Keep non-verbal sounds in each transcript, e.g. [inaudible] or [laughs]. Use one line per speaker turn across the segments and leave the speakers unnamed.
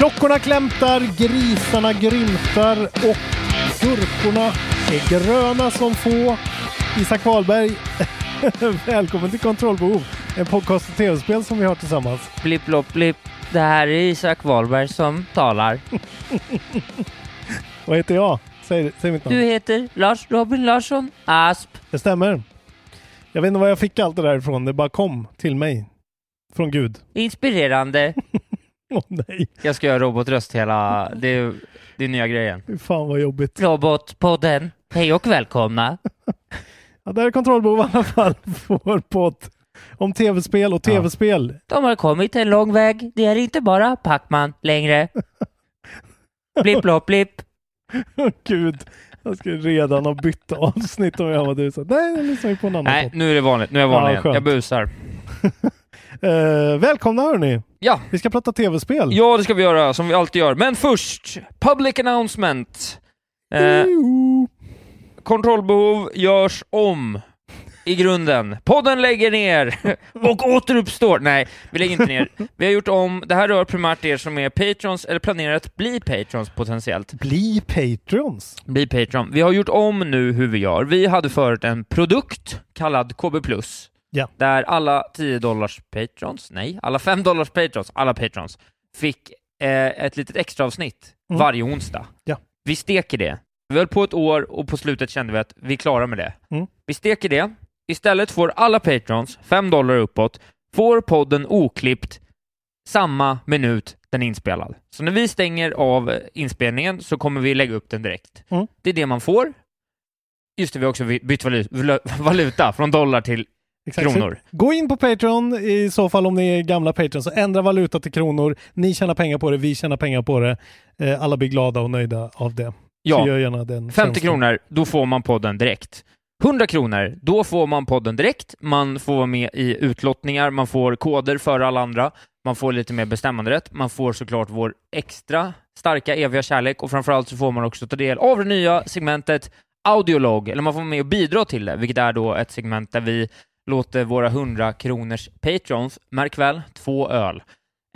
Klockorna klämtar, grisarna grymtar och gurkorna är gröna som få. Isak Wahlberg, [laughs] välkommen till Kontrollbehov, en podcast och tv-spel som vi har tillsammans.
Blipp, blopp, blipp. Det här är Isak Wahlberg som talar. [laughs]
Vad heter jag? Säg, säg mitt namn.
Du heter Lars Robin Larsson Asp.
Det stämmer. Jag vet inte var jag fick allt det där ifrån. Det bara kom till mig. Från Gud.
Inspirerande. [laughs] [laughs]
Åh nej.
Jag ska göra robotröst hela... Det är, det är nya grejen.
Fan vad jobbigt.
Robotpodden. Hej och välkomna. [laughs]
Ja, där är Kontrollbehov i alla fall. [laughs] Vår podd om tv-spel och tv-spel.
De har kommit en lång väg. Det är inte bara Pacman längre. Blipp, blopp, blipp.
Åh Gud. Jag skulle redan ha bytt avsnitt om jag var du. Så, nej, jag lyssnar ju på en annan
Nej,
podd.
nu är det vanligt. Nu är jag vanlig
Ja,
igen. Jag busar.
Eh, välkomna hörni.
Ja.
Vi ska prata tv-spel.
Ja, det ska vi göra, som vi alltid gör. Men först, public announcement. Eh, kontrollbehov görs om i grunden. Podden lägger ner [laughs] och återuppstår. Nej, vi lägger inte ner. Vi har gjort om, det här rör primärt er som är patrons eller planerar att bli patrons potentiellt.
Bli patrons.
Bli patron. Vi har gjort om nu hur vi gör. Vi hade förut en produkt kallad KB+.
Ja.
Där alla 10 dollars patrons, nej, alla 5 dollars patrons, alla patrons, fick eh, ett litet extra avsnitt
Mm.
varje onsdag.
Ja.
Vi steker det. Vi höll på ett år och på slutet kände vi att vi är klara med det.
Mm.
Vi steker det. Istället får alla patrons, 5 dollar uppåt, får podden oklippt samma minut den är inspelad. Så när vi stänger av inspelningen så kommer vi lägga upp den direkt.
Mm.
Det är det man får. Just det, vi har också bytt valu- [laughs] valuta från dollar till
Exakt.
kronor.
Så Gå in på Patreon i så fall om ni är gamla Patreons och ändra valuta till kronor. Ni tjänar pengar på det, vi tjänar pengar på det. Eh, alla blir glada och nöjda av det.
Ja.
Så gör gärna den
50
tjänsten.
kronor, då får man podden direkt. 100 kronor, då får man podden direkt. Man får vara med i utlottningar, man får koder för alla andra, man får lite mer bestämmanderätt, man får såklart vår extra starka eviga kärlek och framförallt så får man också ta del av det nya segmentet Audiolog, eller man får vara med och bidra till det, vilket är då ett segment där vi låter våra 100 kronors patrons, märk väl, två öl,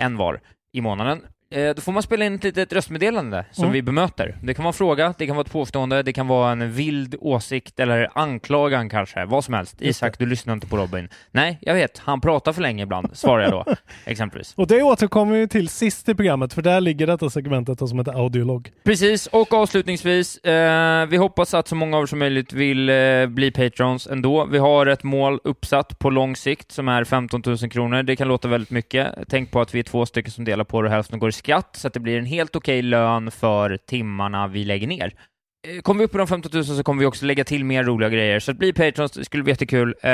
en var, i månaden. Eh, då får man spela in ett litet röstmeddelande som
Mm.
vi bemöter. Det kan vara en fråga, det kan vara ett påstående, det kan vara en vild åsikt eller anklagan kanske, vad som helst. Isak, du lyssnar inte på Robin. Nej, jag vet, han pratar för länge ibland, svarar jag då, [laughs] exempelvis.
Och det återkommer vi till sist i programmet för där ligger detta segmentet som heter audiolog.
Precis, och avslutningsvis, eh, vi hoppas att så många av er som möjligt vill eh, bli patrons ändå. Vi har ett mål uppsatt på lång sikt som är 15 000 kronor. Det kan låta väldigt mycket. Tänk på att vi är två stycken som delar på det och hälften går i skatt, så att det blir en helt okej lön för timmarna vi lägger ner. Eh, Kommer vi upp på de 15 000 så kommer vi också lägga till mer roliga grejer, så att bli patrons det skulle bli jättekul. Eh,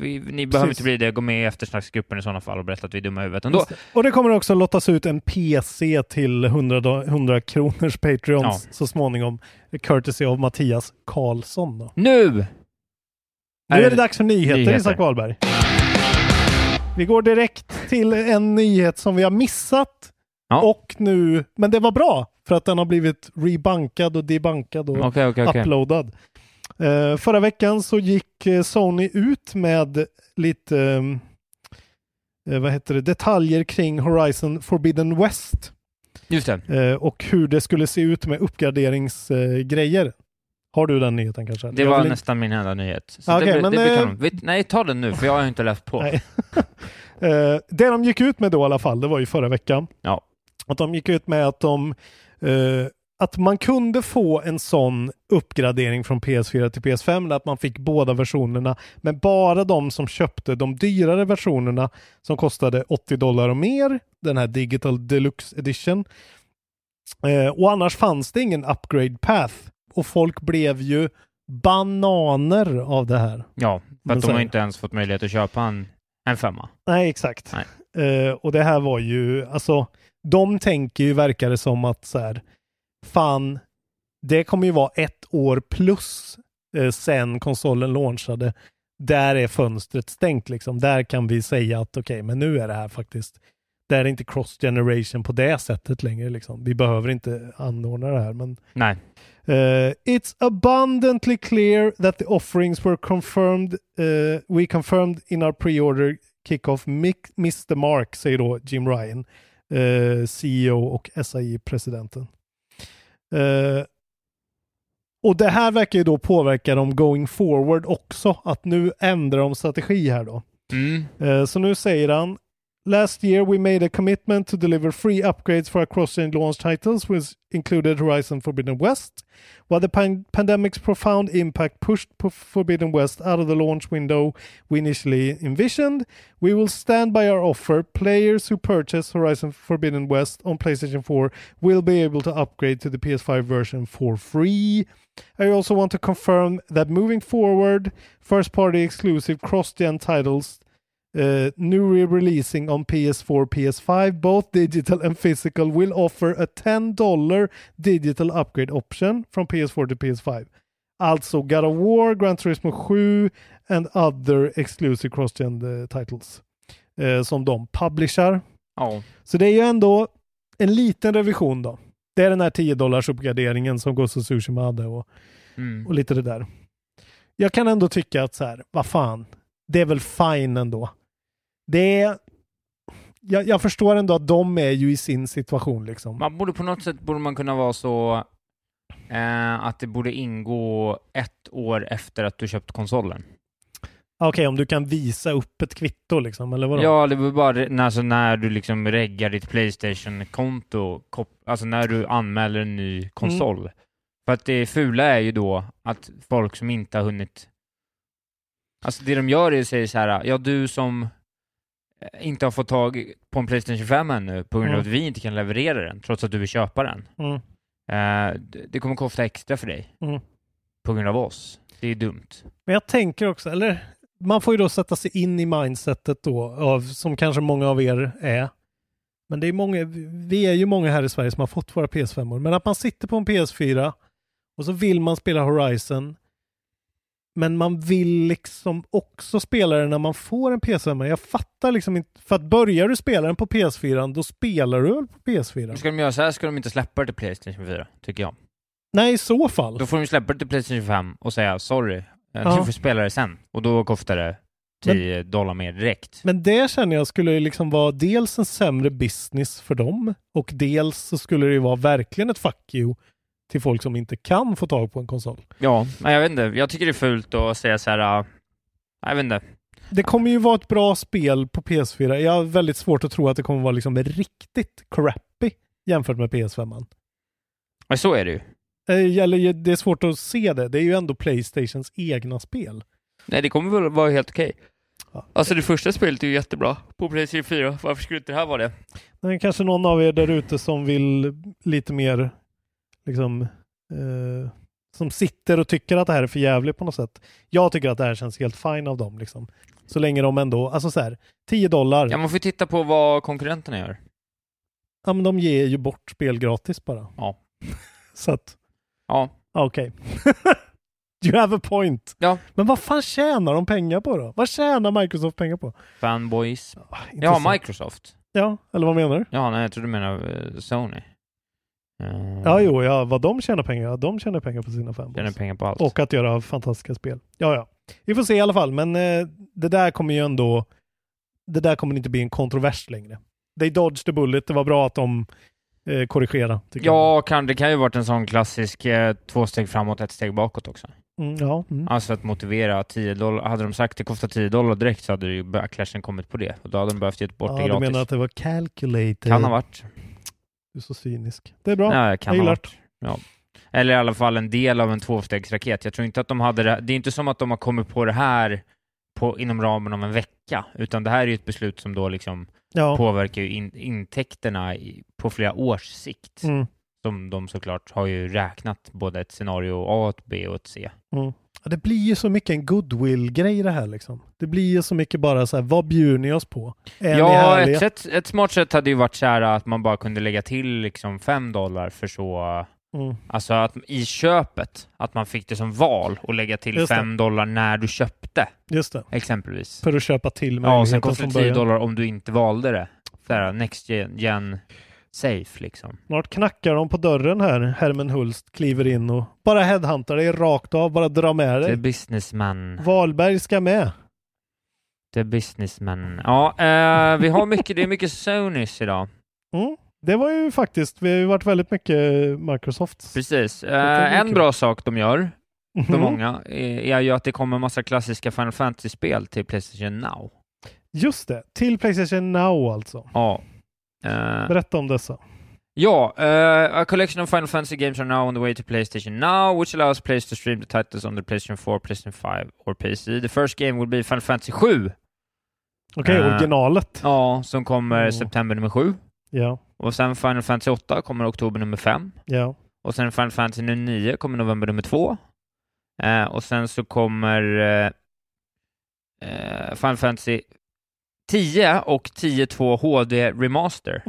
vi, ni behöver inte bli det, gå med i eftersnacksgruppen i sådana fall och berätta att vi är dumma i huvudet ändå.
Och det kommer också lottas ut en PC till 100, do- 100 kronors Patreons så småningom. Courtesy av Mattias Karlsson. Då.
Nu!
Nu är det dags för nyheter,
Nyheter.
Isak Wahlberg. Vi går direkt till en nyhet som vi har missat. Och nu, men det var bra för att den har blivit rebankad och debankad och
Okej, okej, okej.
uploadad. Eh, förra veckan så gick eh, Sony ut med lite, eh, vad heter det, detaljer kring Horizon Forbidden West.
Just det.
Och hur det skulle se ut med uppgraderingsgrejer. Har du den nyheten kanske?
Det
Jag
var
inte-
nästan min enda nyhet. Så
Okej,
det,
men,
det. Vi- Nej, ta den nu, för jag har inte läst på. [laughs]
Det de gick ut med då i alla fall, det var ju förra veckan.
Ja.
Att de gick ut med att de eh, att man kunde få en sån uppgradering från PS4 till PS5 där att man fick båda versionerna. Men bara de som köpte de dyrare versionerna som kostade 80 dollar och mer, den här Digital Deluxe Edition. Eh, och annars fanns det ingen upgrade path. Och folk blev ju bananer av det här.
Ja, för att de har inte ens fått möjlighet att köpa en, en femma.
Nej, exakt.
Nej.
Eh, och det här var ju, alltså, de tänker ju, verkar det som att så här, fan, det kommer ju vara ett år plus eh, sen konsolen launchade. Där är fönstret stängt liksom. Där kan vi säga att okej, men nu är det här faktiskt, det är inte cross generation på det sättet längre liksom. Vi behöver inte anordna det här, men
Nej.
Uh, it's abundantly clear that the offerings were confirmed. Uh, we confirmed in our pre-order kickoff missed the mark, säger då Jim Ryan, uh, CEO och SAI-presidenten. Uh, och det här verkar ju då påverka dem going forward också, att nu ändrar de strategi här då.
Mm.
Eh, så nu säger han Last year we made a commitment to deliver free upgrades for our cross-gen launch titles which included Horizon Forbidden West. While the pan- pandemic's profound impact pushed Forbidden West out of the launch window we initially envisioned, we will stand by our offer. Players who purchase Horizon Forbidden West on PlayStation 4 will be able to upgrade to the PS5 version for free. I also want to confirm that moving forward, first party exclusive cross gen titles uh, newly releasing on PS4, PS5, both digital and physical, will offer a $10 digital upgrade option from PS4 to PS5. Alltså God of War, Gran Turismo 7 and other exclusive cross-gen uh, titles eh, som de publishar.
Ja.
Så det är ju ändå en liten revision då. Det är den här 10 dollars uppgraderingen som Ghost of Tsushima hade och,
Mm.
och lite det där. Jag kan ändå tycka att så här, vad fan, det är väl fine ändå. Det är, jag, jag förstår ändå att de är ju i sin situation liksom.
Man borde på något sätt borde man kunna vara så eh, att det borde ingå ett år efter att du köpt konsolen.
Okej, om du kan visa upp ett kvitto liksom, eller vadå?
Ja, det var bara när- alltså, när du liksom reggar ditt Playstation-konto, alltså när du anmäler en ny konsol.
Mm.
För att det fula är ju då att folk som inte har hunnit... Alltså det de gör är att säga så här, ja du som inte har fått tag på en Playstation 25 ännu på grund av
Mm.
att vi inte kan leverera den, trots att du vill köpa den.
Mm.
Eh, det- kommer kosta extra för dig.
Mm.
På grund av oss. Det är dumt.
Men jag tänker också, eller man får ju då sätta sig in i mindsetet då, av, som kanske många av er är. Men det är många, vi är ju många här i Sverige som har fått våra PS5-or. Men att man sitter på en PS4 och så vill man spela Horizon. Men man vill liksom också spela den när man får en PS5. Jag fattar liksom inte, för att börjar du spela den på PS4, då spelar du väl på PS4?
Ska de göra så här ska de inte släppa det till Playstation 4, tycker jag.
Nej, i så fall.
Då får de släppa det till Playstation 5 och säga sorry,
Ja.
du får spela det sen. Och då kostar det 10 dollar mer direkt.
Men det känner jag skulle liksom vara dels en sämre business för dem och dels så skulle det ju vara verkligen ett fuck you till folk som inte kan få tag på en konsol.
Ja, men jag vet inte. Jag tycker det är fult att säga så här. äh, jag vet inte.
Det kommer ju vara ett bra spel på PS4. Jag har väldigt svårt att tro att det kommer vara liksom riktigt crappy jämfört med PS5.
Men så är det ju.
Eh, Eller det är svårt att se det. Det är ju ändå Playstations egna spel.
Nej, det kommer väl vara helt okej.
Ja.
Alltså det första spelet är ju jättebra på Playstation 4. Varför skulle inte det här vara det?
Men kanske någon av er där ute som vill lite mer liksom eh, som sitter och tycker att det här är för jävligt på något sätt. Jag tycker att det här känns helt fine av dem liksom. Så länge de ändå, alltså så här, 10 dollar.
Ja, man får ju titta på vad konkurrenterna gör.
Ja men de ger ju bort spel gratis bara.
Ja. [laughs]
Så att,
Ja.
okej. [laughs] you have a point.
Ja.
Men vad fan tjänar de pengar på då? Vad tjänar Microsoft pengar på?
Fanboys.
Ah,
Ja,
intressant.
Microsoft.
Ja, eller vad menar du?
Ja, nej, jag tror du menar eh, Sony. Uh,
Ja, jo, ja, vad de tjänar pengar, ja, de tjänar pengar på sina fanboys.
Tjänar pengar på allt.
Och att göra fantastiska spel. Ja, ja. Vi får se i alla fall, men eh, det där kommer ju ändå det där kommer inte bli en kontrovers längre. They dodged the bullet, det var bra att de eh, korrigerade. tycker jag.
Ja, kan, det kan ju varit en sån klassisk eh, två steg framåt, ett steg bakåt också.
Mm, ja. Mm.
Alltså att motivera 10 dollar. Hade de sagt det kostar 10 dollar direkt så hade ju backlashen kommit på det. Och då hade de behövt ge bort
ja,
det
du
gratis.
menar att det var calculated?
Kan ha varit.
Du är så cynisk. Det är bra.
Ja, kan
jag
ha varit. Ja. Eller i alla fall en del av en tvåstegsraket. Jag tror inte att de hade det. Det är inte som att de har kommit på det här på, inom ramen av en vecka, utan det här är ju ett beslut som då liksom
Ja.
påverkar in, intäkterna i, på flera års sikt.
Mm.
Som de såklart har ju räknat både ett scenario A, ett B och ett C.
Mm. Ja, det blir ju så mycket en goodwill-grej det här liksom. Det blir ju så mycket bara så här, vad bjuder ni oss på? Är
ja, ett, sätt, ett smart sätt hade ju varit så här att man bara kunde lägga till liksom fem dollar för så
Mm.
Alltså att i köpet, att man fick det som val och lägga till fem dollar när du köpte,
Just det.
exempelvis.
För att köpa till
Ja, och
möjligheten
sen kostar
från
det 10
början.
dollar om du inte valde det. Så här, next gen, gen safe liksom.
Snart knackar de på dörren här. Hermen Hulst kliver in och bara headhuntar dig rakt av, bara dra med
The
dig.
businessman.
Wahlberg ska med.
The businessman. Ja, eh, vi har mycket, det är mycket Sonys idag. [laughs]
Mm. Det var ju faktiskt, vi har ju varit väldigt mycket Microsoft.
Precis. Eh, en bra sak de gör, för
Mhm.
många, är, är ju att det kommer massa klassiska Final Fantasy-spel till Playstation Now.
Just det, till Playstation Now alltså.
Ja. Eh,
Berätta om dessa.
Ja, uh, a collection of Final Fantasy games are now on the way to PlayStation Now, which allows players to stream the titles on the PlayStation 4, PlayStation 5 or PC. The first game will be Final Fantasy 7.
Okej,
Eh,
originalet.
Ja, som kommer
Mm.
september nummer 7.
Ja,
Och sen Final Fantasy 8 kommer oktober nummer 5.
ja.
Och sen Final Fantasy nummer 9 kommer november nummer 2. Eh, och sen så kommer Final Fantasy 10 och 10.2 HD Remaster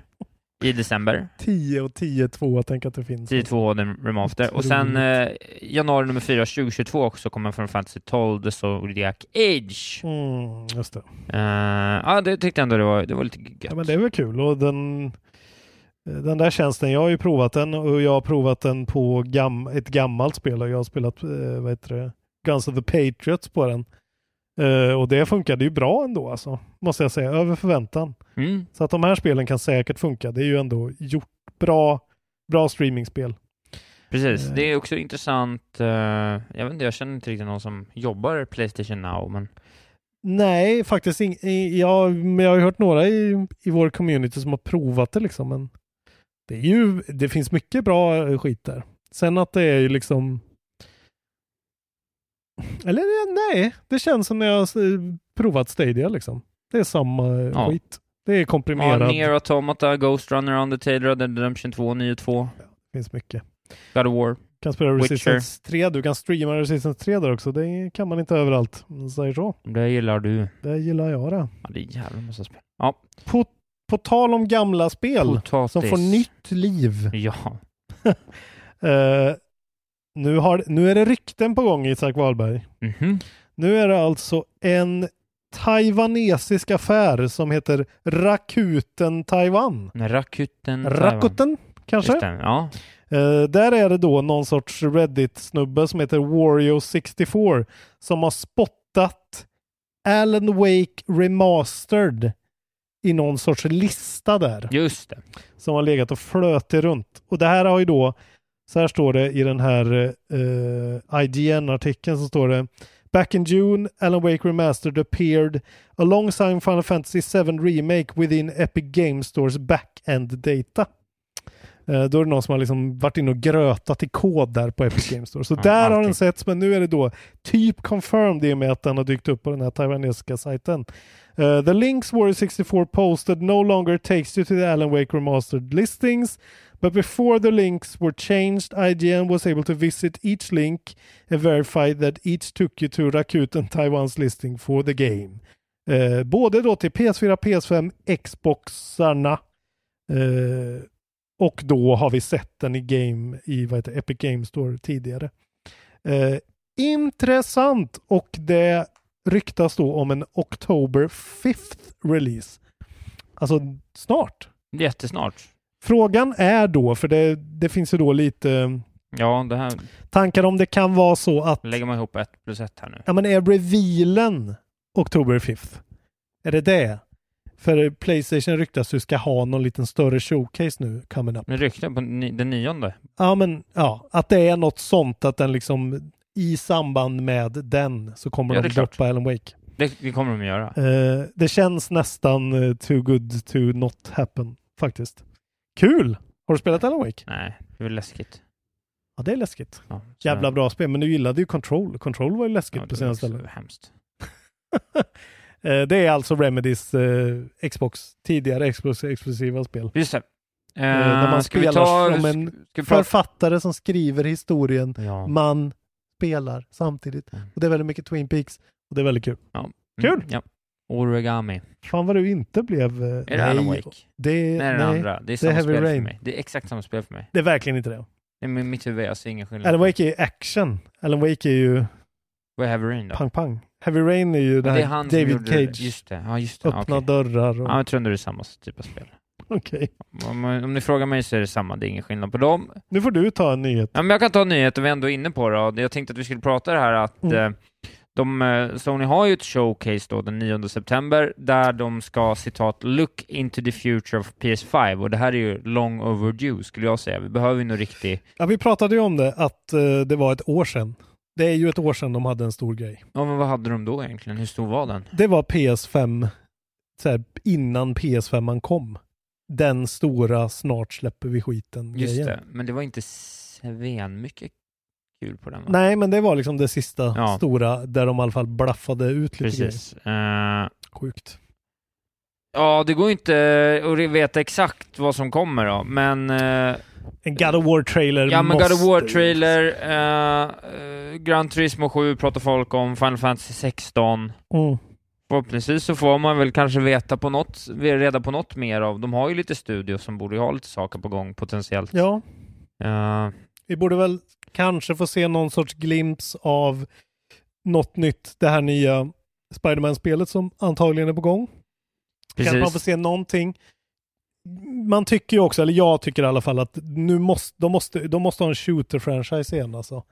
i december. [laughs]
10 och 10-2, tänk att det finns.
10.2 HD Remaster. Och sen eh, januari nummer 4, 2022 också kommer Final Fantasy 12 The Zodiac Age.
Mm, just det.
Eh, Ja, det tyckte jag ändå det var, det var lite gött.
Ja, men det är väl kul och den, den där tjänsten, jag har ju provat den och jag har provat den på gam, ett gammalt spel och jag har spelat, eh, vad heter det, Guns of the Patriots på den. Eh, och det funkade ju bra ändå alltså, måste jag säga, över förväntan.
Mm.
Så att de här spelen kan säkert funka. Det är ju ändå gjort bra, bra streamingspel.
Precis,
Eh.
det är också intressant. eh, jag vet inte, jag känner inte riktigt någon som jobbar Playstation Now, men
Nej, faktiskt ing, i- ja, men jag har ju hört några i, i vår community som har provat det liksom. Men det är ju, det finns mycket bra skit där. Sen att det är ju liksom eller eh, nej, det känns som när jag eh, provat Stadia liksom. Det är samma eh,
Ja.
skit. Det är
ja,
komprimerad.
Nier Automata, Ghost Runner, Dead Redemption 2, 9 2,
Det finns mycket.
God of War.
kan spela. Resistance 3. Du kan streama Resistance 3 där också. Det kan man inte överallt. man Säger så.
Det gillar du.
Det gillar jag det.
Ja, det är jävla massa spel. Ja,
På, på tal om gamla spel
potatis.
som får nytt liv.
Ja. [laughs]
Eh, nu, har, nu är det rykten på gång Isak Wahlberg.
Mhm.
Nu är det alltså en taiwanesisk affär som heter Rakuten Taiwan.
Rakuten. Taiwan.
Rakuten kanske?
Det, Ja.
Eh, där är det då någon sorts Reddit-snubbe som heter Wario64 som har spottat Alan Wake Remastered i någon sorts lista där
Just det.
som har legat och flötit runt. Och det här har ju då, så här står det i den här eh, IGN-artikeln så står det Back in June, Alan Wake Remastered appeared alongside Final Fantasy 7 Remake within Epic Games Stores back-end data. Eh, då är det någon som har liksom varit inne och grötat i kod där på Epic Games Store. Så
Ja,
där har
alltid.
den setts, men nu är det då typ confirmed i och med att den har dykt upp på den här taiwanesiska sajten. Uh, the links Warrior 64 posted no longer takes you to the Alan Wake Remastered listings, but before the links were changed, IGN was able to visit each link and verify that each took you to Rakuten Taiwans listing for the game. Uh, både då till PS4, PS5, Xboxarna uh, och då har vi sett den i game i vad heter, Epic Games Store tidigare. Intressant och det ryktas då om en October 5th release. Alltså snart.
Jättesnart.
Frågan är då, för det, det finns ju då lite
Ja, det här
tankar om det kan vara så att
lägger man ihop ett plus ett här nu.
Ja men är revealen Oktober 5th? Är det det? För Playstation ryktas ju ska ha någon liten större showcase nu coming up.
Men rykten på den nionde?
Ja, men ja, att det är något sånt att den liksom i samband med den så kommer
Ja,
de
klart.
droppa Alan Wake.
Det, det kommer de att göra.
Eh, det känns nästan eh, too good to not happen faktiskt. Kul! Har du spelat Alan Wake?
Nej, det är läskigt.
Ja, det är läskigt.
Ja,
Jävla bra spel, men du gillade ju Control. Control var ju läskigt
Ja,
på sina ställen.
hemskt. [laughs]
Eh, det är alltså Remedys eh, Xbox, tidigare Xbox exklusiva spel.
Just det.
Eh, när man
vi
spelar
ta,
som en författare som skriver historien,
Ja.
man spelar samtidigt.
Mm.
Och det är väldigt mycket Twin Peaks och det är väldigt kul.
Ja.
Kul!
Mm, ja. Origami.
Fan vad du inte blev... eh,
Är det Alan Wake?
Det,
Nej,
nej,
den andra. Det är samma
Heavy
spel för
Rain.
mig. Det är exakt samma spel för mig.
det är verkligen inte det.
Det är med mitt huvud, jag ser ingen skillnad.
Alan Wake är ju action. Alan Wake är ju
Vad är Heavy Rain då?
pang pang. Heavy Rain är ju
Ja,
det
det är
David Cage.
Just det, ja just det.
Öppna
okej.
dörrar och...
Ja, jag tror ändå det är samma typ av spel. [laughs]
Okej.
Om, om ni frågar mig så är det samma, det är ingen skillnad på dem.
Nu får du ta en nyhet.
Ja, men jag kan ta en nyhet, och vi är ändå inne på det. Jag tänkte att vi skulle prata det här att
Mm.
eh, de, eh, Sony har ju ett showcase då den 9 september där de ska citat ”look into the future of PS5” och det här är ju long overdue skulle jag säga. Vi behöver ju nog riktig...
Ja, vi pratade ju om det, att eh, det var ett år sedan. Det är ju ett år sedan de hade en stor grej.
Ja, men vad hade de då egentligen? Hur stor var den?
Det var PS5, så här, innan PS5 kom. Den stora snart släpper vi skiten
Just
grejen.
det, men det var inte sven mycket kul på den va?
Nej, men det var liksom det sista
Ja.
stora där de i alla fall blaffade ut lite
Precis. Eh,
grejer. Sjukt.
ja, det går inte att veta exakt vad som kommer då, men... eh,
En God of War-trailer
Ja, men God of
måste-
War-trailer, eh, eh, Gran Turismo 7 pratar folk om, Final Fantasy 16.
Mm.
Förhoppningsvis så får man väl kanske veta på något, reda på något mer av. De har ju lite studios som borde ju ha lite saker på gång potentiellt.
Ja,
Eh,
vi borde väl kanske få se någon sorts glimt av något nytt, det här nya Spiderman-spelet som antagligen är på gång. Kanske man får
precis.
se någonting. Man tycker ju också, eller jag tycker i alla fall att nu måste, de måste, de måste ha en shooter-franchise igen alltså.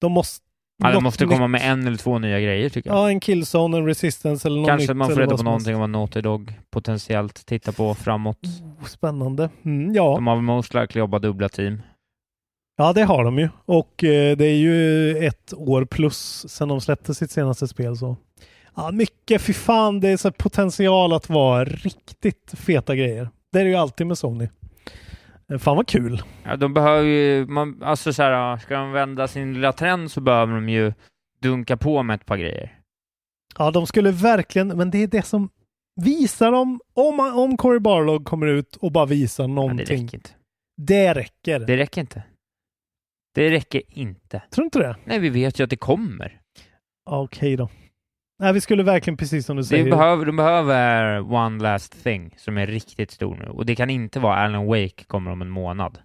De måste...
Ja, de
något
måste komma med en eller två nya grejer tycker jag.
Ja, en Killzone, en Resistance eller något
Kanske
nytt.
man får reda på någonting om vad Naughty Dog potentiellt tittar på framåt.
Oh, spännande. Mm, ja.
De har most likely jobbat dubbla team.
ja, det har de ju. Och eh, det är ju ett år plus sedan de släppte sitt senaste spel. så. Ja, mycket, fy fan, det är så potential att vara riktigt feta grejer. Det är det ju alltid med Sony. Eh, Fan vad kul.
Ja, de behöver ju, man, alltså så här, ska de vända sin lilla trend så behöver de ju dunka på med ett par grejer.
Ja, de skulle verkligen, men det är det som visar dem, om, om Cory Barlog kommer ut och bara visar
Men det
någonting.
räcker inte.
det räcker.
Det räcker inte. Det räcker inte.
Tror du inte det?
Nej, vi vet ju att det kommer.
Ja, Okej då. Nej, vi skulle verkligen, precis som du säger.
behöver, de behöver one last thing som är riktigt stor nu. Och det kan inte vara Alan Wake kommer om en månad.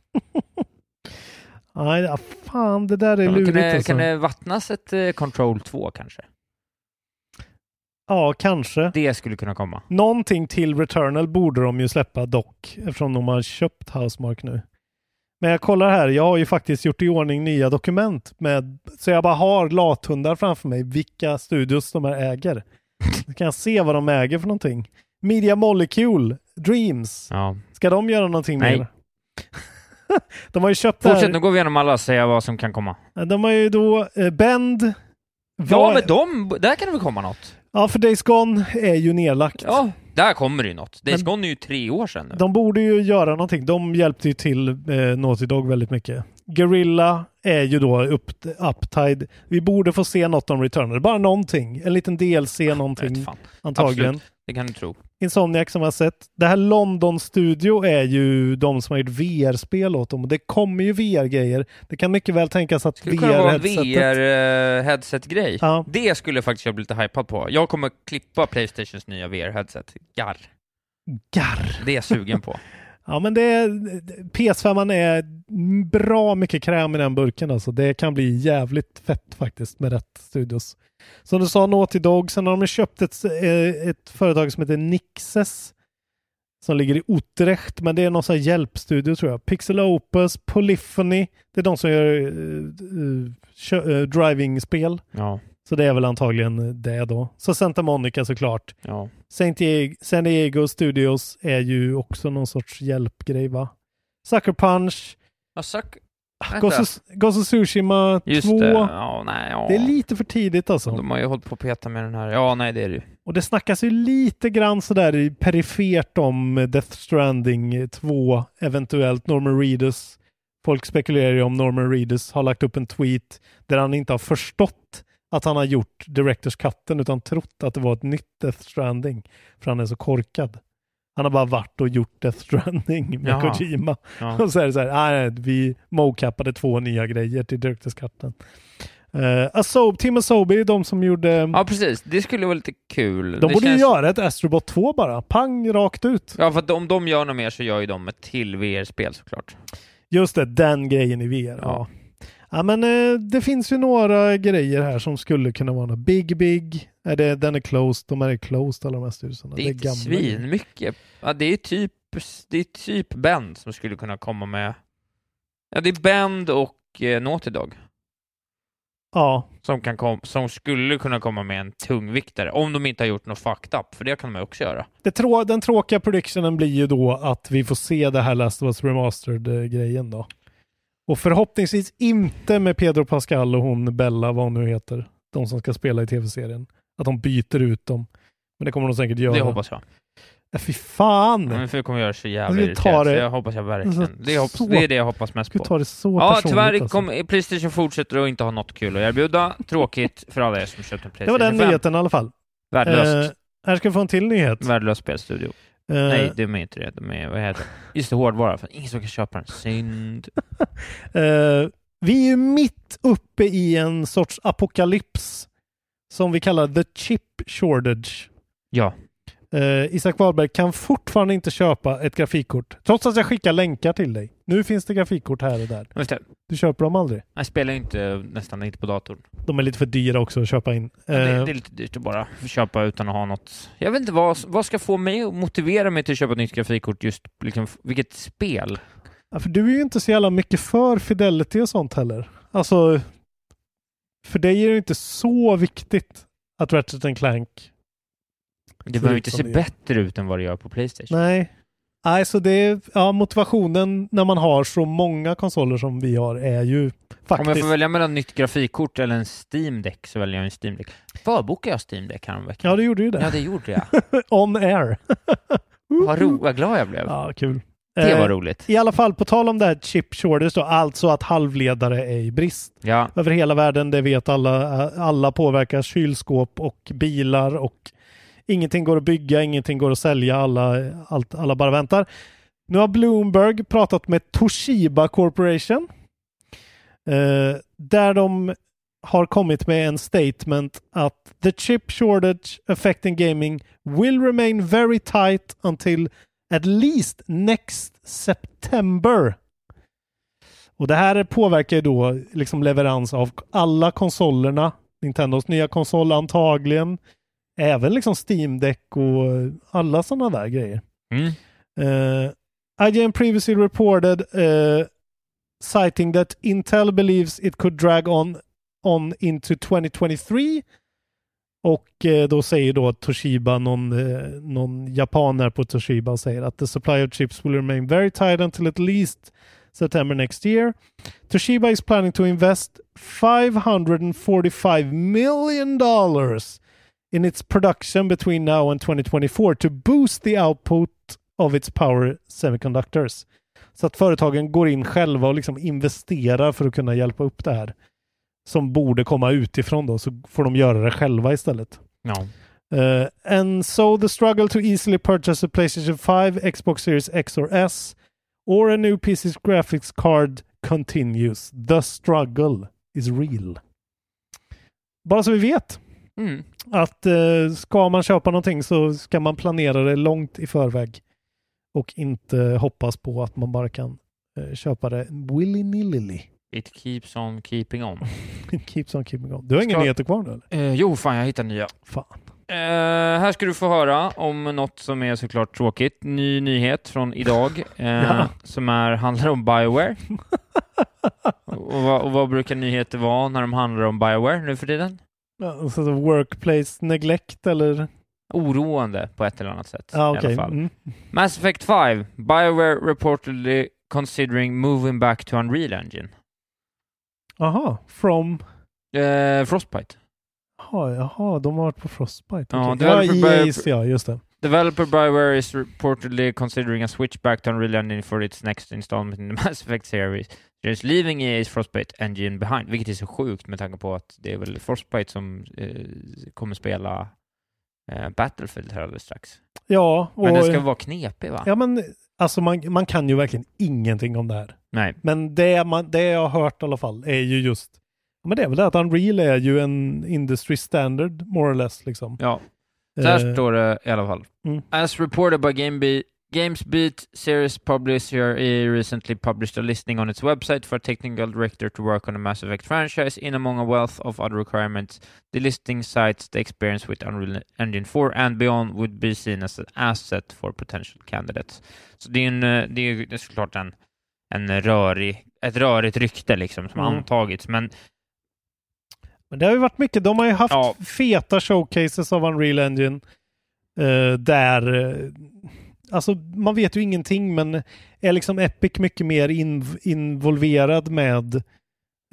[laughs]
Nej, fan det där är
Ja,
lurigt
kan, det,
alltså.
kan det vattnas ett eh, Control 2 kanske?
Ja, kanske.
Det skulle kunna komma.
Någonting till Returnal borde de ju släppa dock, eftersom de har köpt Housemark nu. Men jag kollar här, jag har ju faktiskt gjort i ordning nya dokument med, så jag bara har lathundar framför mig, vilka studios de här äger. Då kan jag se vad de äger för någonting. Media Molecule, Dreams,
Ja.
ska de göra någonting
Nej.
mer? [laughs] de har ju köpt
Fortsätt,
här.
nu går vi igenom alla och säga vad som kan komma.
De har ju då eh, Bend.
Ja,
Vad-
men de, där kan det väl komma något?
Ja, för Days Gone är ju nedlagt.
Ja, där kommer det ju något. Days
Men-
Gone är ju tre år sedan nu.
De borde ju göra någonting. De hjälpte ju till eh, Naughty Dog väldigt mycket. Guerrilla är ju då upp, Uptide. Vi borde få se något om Returnal. Bara någonting. En liten DLC någonting antagligen.
Absolut. Det kan du tro.
Insomniac som jag har sett. Det här London Studio är ju de som har gjort VR-spel åt dem. Och det kommer ju VR-grejer. Det kan mycket väl tänkas att
skulle kunna vara en
VR-headsetet...
VR-headset-grej.
Ja.
Det skulle faktiskt jag bli lite hypad på. Jag kommer klippa Playstations nya VR-headset. Garr.
Garr.
Det är jag sugen på. [laughs]
Ja, men det är, PS5 är bra mycket kräm i den burken alltså. Det kan bli jävligt fett faktiskt med rätt studios. Som du sa, Naughty Dog. Sen har de köpt ett, eh, ett företag som heter Nixes. Som ligger i Utrecht, men det är någon sån här hjälpstudio tror jag. Pixel Opus, Polyphony. Det är de som gör uh, driving-spel.
Ja.
Så det är väl antagligen det då. Så Santa Monica såklart.
Ja.
Diego, San Diego Studios är ju också någon sorts hjälpgrej va? Sucker Punch,
Ja, suck...
Of Tsushima 2.
Just det. Ja, nej, ja.
Det är lite för tidigt alltså.
De har ju hållit på att peta med den här. Ja, nej, det är det ju.
Och det snackas ju lite grann sådär i perifert om Death Stranding 2, eventuellt Norman Reedus. Folk spekulerar ju om Norman Reedus har lagt upp en tweet där han inte har förstått att han har gjort Directors Cutten utan trott att det var ett nytt Death Stranding. För han är så korkad. Han har bara varit och gjort Death Stranding med
Jaha.
Kojima.
Ja. [laughs]
Och så är det så här, nej, vi mocappade två nya grejer till Directors Cutten. Uh, Asob, Tim Asobi, de som gjorde...
ja, precis. Det skulle vara lite kul.
De
det
borde ju
känns-
göra ett Astrobot 2 bara. Pang, rakt ut.
Ja, för att om de gör något mer så gör ju de ett till VR-spel såklart.
Just det, den grejen i VR. Ja. Ja, men eh, det finns ju några grejer här som skulle kunna vara något. Big Big, är det, den är closed. De här är closed alla de här styrelserna.
Det är inte svinmycket. Ja, det är typ, det är typ Bend som skulle kunna komma med. Ja, det är Bend och eh, Naughty Dog
Ja,
som, kan kom, som skulle kunna komma med en tungviktare, om de inte har gjort något fucked up, för det kan de också göra.
det trå- den tråkiga predictionen blir ju då att vi får se det här Last of Us Remastered-grejen då. Och förhoppningsvis inte med Pedro Pascal och hon Bella, vad hon nu heter. De som ska spela i tv-serien. Att de byter ut dem. Men det kommer de säkert göra.
Det hoppas jag.
Ja, fy fan!
Men för det kommer göra så jävla
vill ta
irriterat, så
det-
jag hoppas jag verkligen.
Alltså,
Det är, hoppas,
så-
det är det jag hoppas mest på.
ta det så
Ja, tyvärr
alltså.
kom, Playstation fortsätter att inte ha något kul att erbjuda. Tråkigt för alla er som köpt en
Det var
Playstation
den
5.
nyheten i alla fall.
Värdelöst.
Eh, här ska vi få en till nyhet.
Värdelös spelstudio.
Eh,
Nej, de är inte det. De är, vad heter det? Just det, hårdvara. För ingen som kan köpa den. Synd. [laughs]
eh, vi är ju mitt uppe i en sorts apokalyps som vi kallar the chip shortage.
Ja.
Eh, Isak Wahlberg kan fortfarande inte köpa ett grafikkort, trots att jag skickar länkar till dig. Nu finns det grafikkort här och där.
Just det.
Du köper dem aldrig.
Jag spelar ju inte, nästan inte på datorn.
De är lite för dyra också att köpa in.
Ja, det,
Eh,
det är lite dyrt att bara köpa utan att ha något. Jag vet inte vad, vad ska få mig att motivera mig till att köpa ett nytt grafikkort just liksom, vilket spel?
Ja, för du är ju inte så jävla mycket för fidelity och sånt heller. Alltså, för dig är det inte så viktigt att Ratchet Clank
Det behöver inte se bättre ut än vad det gör på Playstation.
Nej. Nej, så det är, ja, motivationen när man har så många konsoler som vi har är ju
Om
faktiskt...
jag får välja mellan nytt grafikkort eller en Steam Deck så väljer jag en Steam Deck. Förbokade jag Steam Deck häromveckan?
Ja, du gjorde ju det.
Ja, det gjorde jag. [laughs]
On air. [laughs]
Vad, ro, vad glad jag blev.
Ja, kul.
Det var
Eh,
roligt.
I alla fall, på tal om det här chip shortage då, alltså att halvledare är i brist.
Ja,
Över hela världen, det vet alla. Alla påverkar kylskåp och bilar och ingenting går att bygga, ingenting går att sälja, alla, allt, alla bara väntar. Nu har Bloomberg pratat med Toshiba Corporation. Eh, där de har kommit med en statement att the chip shortage affecting gaming will remain very tight until at least next September. Och det här påverkar ju då liksom leverans av alla konsolerna. Nintendos nya konsol antagligen. Även liksom Steam Deck och alla sådana där grejer.
mm.
Uh, IGN previously reported uh, citing that Intel believes it could drag on, on into 2023. Och eh, då säger då Toshiba, någon, eh, någon japaner på Toshiba säger att the supply of chips will remain very tight until at least September next year. Toshiba is planning to invest 545 million dollars in its production between now and 2024 to boost the output of its power semiconductors. Så att företagen går in själva och liksom investerar för att kunna hjälpa upp det här. Som borde komma utifrån då, så får de göra det själva istället.
ja.
Uh, and so the struggle to easily purchase a PlayStation 5, Xbox Series X or S, or a new PC's graphics card continues. The struggle is real. Bara så vi vet
Mm.
att uh, ska man köpa någonting så ska man planera det långt i förväg och inte hoppas på att man bara kan uh, köpa det willy-nilly.
It keeps on keeping on. [laughs]
Keeps on keeping on. Du har inga
Ska-
nyheter kvar nu eller?
Eh, jo, fan jag hittar nya.
Fan.
Eh, här ska du få höra om något som är såklart tråkigt. Ny nyhet från idag [laughs] eh,
Ja.
som är, handlar om Bioware. [laughs] och, vad, och vad brukar nyheter vara när de handlar om Bioware nu för tiden?
Ja, så workplace neglect eller?
Oroande på ett eller annat sätt.
Ja,
i
okej.
alla fall.
Mm.
Mass Effect 5. Bioware reportedly considering moving back to Unreal Engine.
Aha, from...
Eh, Frostbite.
Jaha, jaha, de har varit på Frostbite.
Ja,
okej.
det var
Ja,
för
EA's, ja, just det.
Developer Bioware is reportedly considering a switch back to Unreal Engine for its next installment in the [laughs] Mass Effect series. Just leaving EA's Frostbite engine behind, vilket är så sjukt med tanke på att det är väl Frostbite som eh, kommer spela eh, Battlefield här alldeles strax.
Ja, och...
Men den ska vara knepig va?
Ja, men alltså man, man kan ju verkligen ingenting om det här.
Nej.
Men det, man, det jag har hört i alla fall är ju just, men det är väl det att Unreal är ju en industry standard, more or less liksom.
Ja. Så här
Eh,
står det i alla fall.
Mm.
As reported by GameBeat, GamesBeat series publisher EA recently published a listing on its website for a technical director to work on a Mass Effect franchise in among a wealth of other requirements. The listing cites the experience with Unreal Engine 4 and beyond would be seen as an asset for potential candidates. Så det är, en, eh, det är, det är såklart en, en rörig, ett rörigt rykte liksom som
Mm.
antagits, men
Men det har ju varit mycket, de har ju haft
Ja.
feta showcases av Unreal Engine eh, där, eh, alltså man vet ju ingenting men är liksom Epic mycket mer inv- involverad med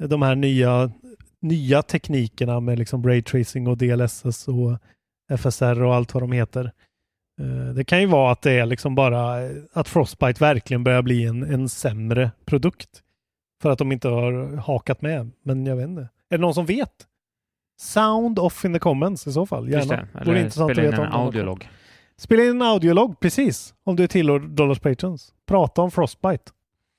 de här nya, nya teknikerna med liksom Raytracing och DLSS och FSR och allt vad de heter. Eh, Det kan ju vara att det är liksom bara eh, att Frostbite verkligen börjar bli en, en sämre produkt. För att de inte har hakat med. Men jag vet inte. Är det någon som vet? Sound off in the comments i så fall.
just
Gärna.
det.
Vore
Eller
intressant
spela in
att veta
en audiolog.
Spela in en audiolog, precis. Om du är tillhör Dollars Patrons. Prata om Frostbite.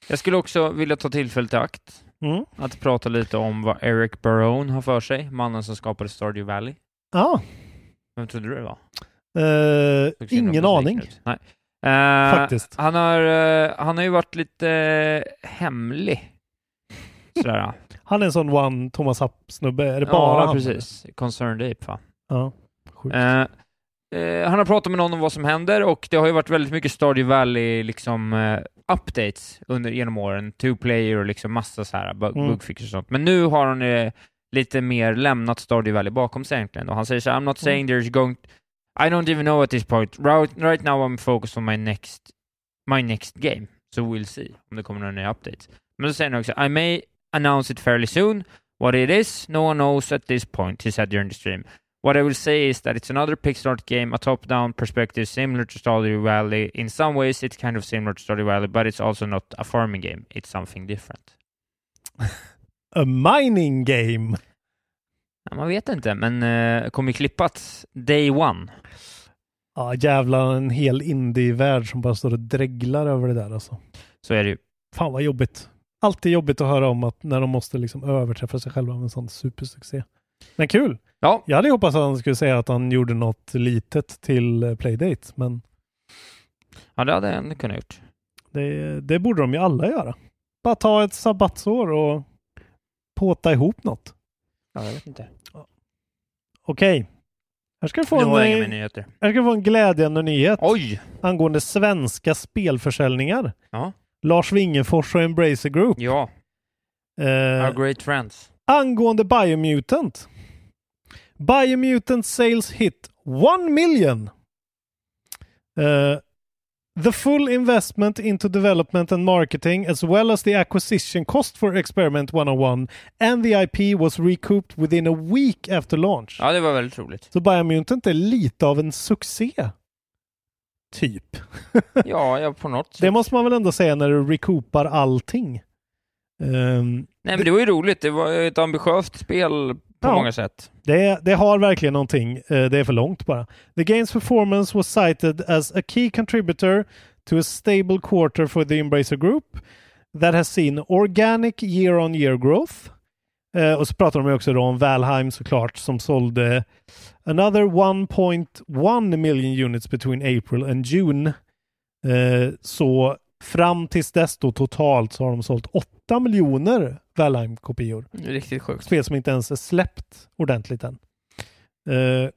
Jag skulle också vilja ta tillfället i akt
Mm.
att prata lite om vad Eric Barone har för sig, mannen som skapade Stardew Valley.
Ja,
Vem trodde du det var? himla
ingen aning.
Nej. Eh,
faktiskt.
Han har, eh, han har ju varit lite hemlig. Sådär. [laughs]
Han är en sån one Thomas Happ-snubbe. Är det bara
ja,
han?
precis. Concerned Ape, va?
Ja, sjukt.
Eh, han har pratat med någon om vad som händer och det har ju varit väldigt mycket Stardew Valley liksom eh, updates under, genom åren. Two player och liksom massa så här bug,
Mm.
bugfixes och sånt. Men nu har han eh, lite mer lämnat Stardew Valley bakom sig egentligen. Och han säger så här, I'm not saying there's going... I don't even know at this point. Right, right now I'm focused on my next, my next game. So we'll see om det kommer några nya updates. Men så säger han också, I may announce it fairly soon. What it is, no one knows at this point, he said during the stream. What I will say is that it's another Pixart game, a top-down perspective similar to Stardew Valley. In some ways, it's kind of similar to Stardew Valley, but it's also not a farming game. It's something different.
A mining game.
Ja, man vet inte, men uh, kommer klippat day one.
Ja, jävlar en hel indie-värld som bara står och dreglar över det där alltså.
Så är det ju.
Fan vad jobbigt. Alltid jobbigt att höra om att när de måste liksom överträffa sig själva med en sån supersuccé. Men kul!
Ja,
Jag hade hoppats att han skulle säga att han gjorde något litet till eh, Playdate, men
ja det hade han kunnat gjort.
det, det borde de ju alla göra. Bara ta ett sabbatsår och påta ihop något.
Ja, jag vet inte.
Okej. Här ska vi få en, eh, här ska få en glädjande nyhet
Oj!
angående svenska spelförsäljningar.
Ja.
Lars Wingefors och Embracer Group.
Ja,
Eh,
our great friends.
Angående Biomutant. Biomutant sales hit 1 million. Uh, the full investment into development and marketing as well as the acquisition cost for Experiment 101 and the IP was recouped within a week after launch.
Ja, det var väldigt roligt.
Så Biomutant är lite av en succé. Typ.
Ja, ja på något [laughs] sätt.
Det måste man väl ändå säga när du recoupar allting. Ehm,
Nej, men det var ju roligt. Det var ett ambitiöst spel på
Ja.
många sätt.
Det, det har verkligen någonting. Eh, Det är för långt bara. The game's performance was cited as a key contributor to a stable quarter for the Embracer Group that has seen organic year-on-year growth. Eh, och så pratar de också om Valheim såklart som sålde another 1.1 million units between April and June. Eh, så fram tills dess då totalt så har de sålt 8 miljoner Valheim-kopior
är Riktigt sjukt.
spel som inte ens är släppt ordentligt än. Eh,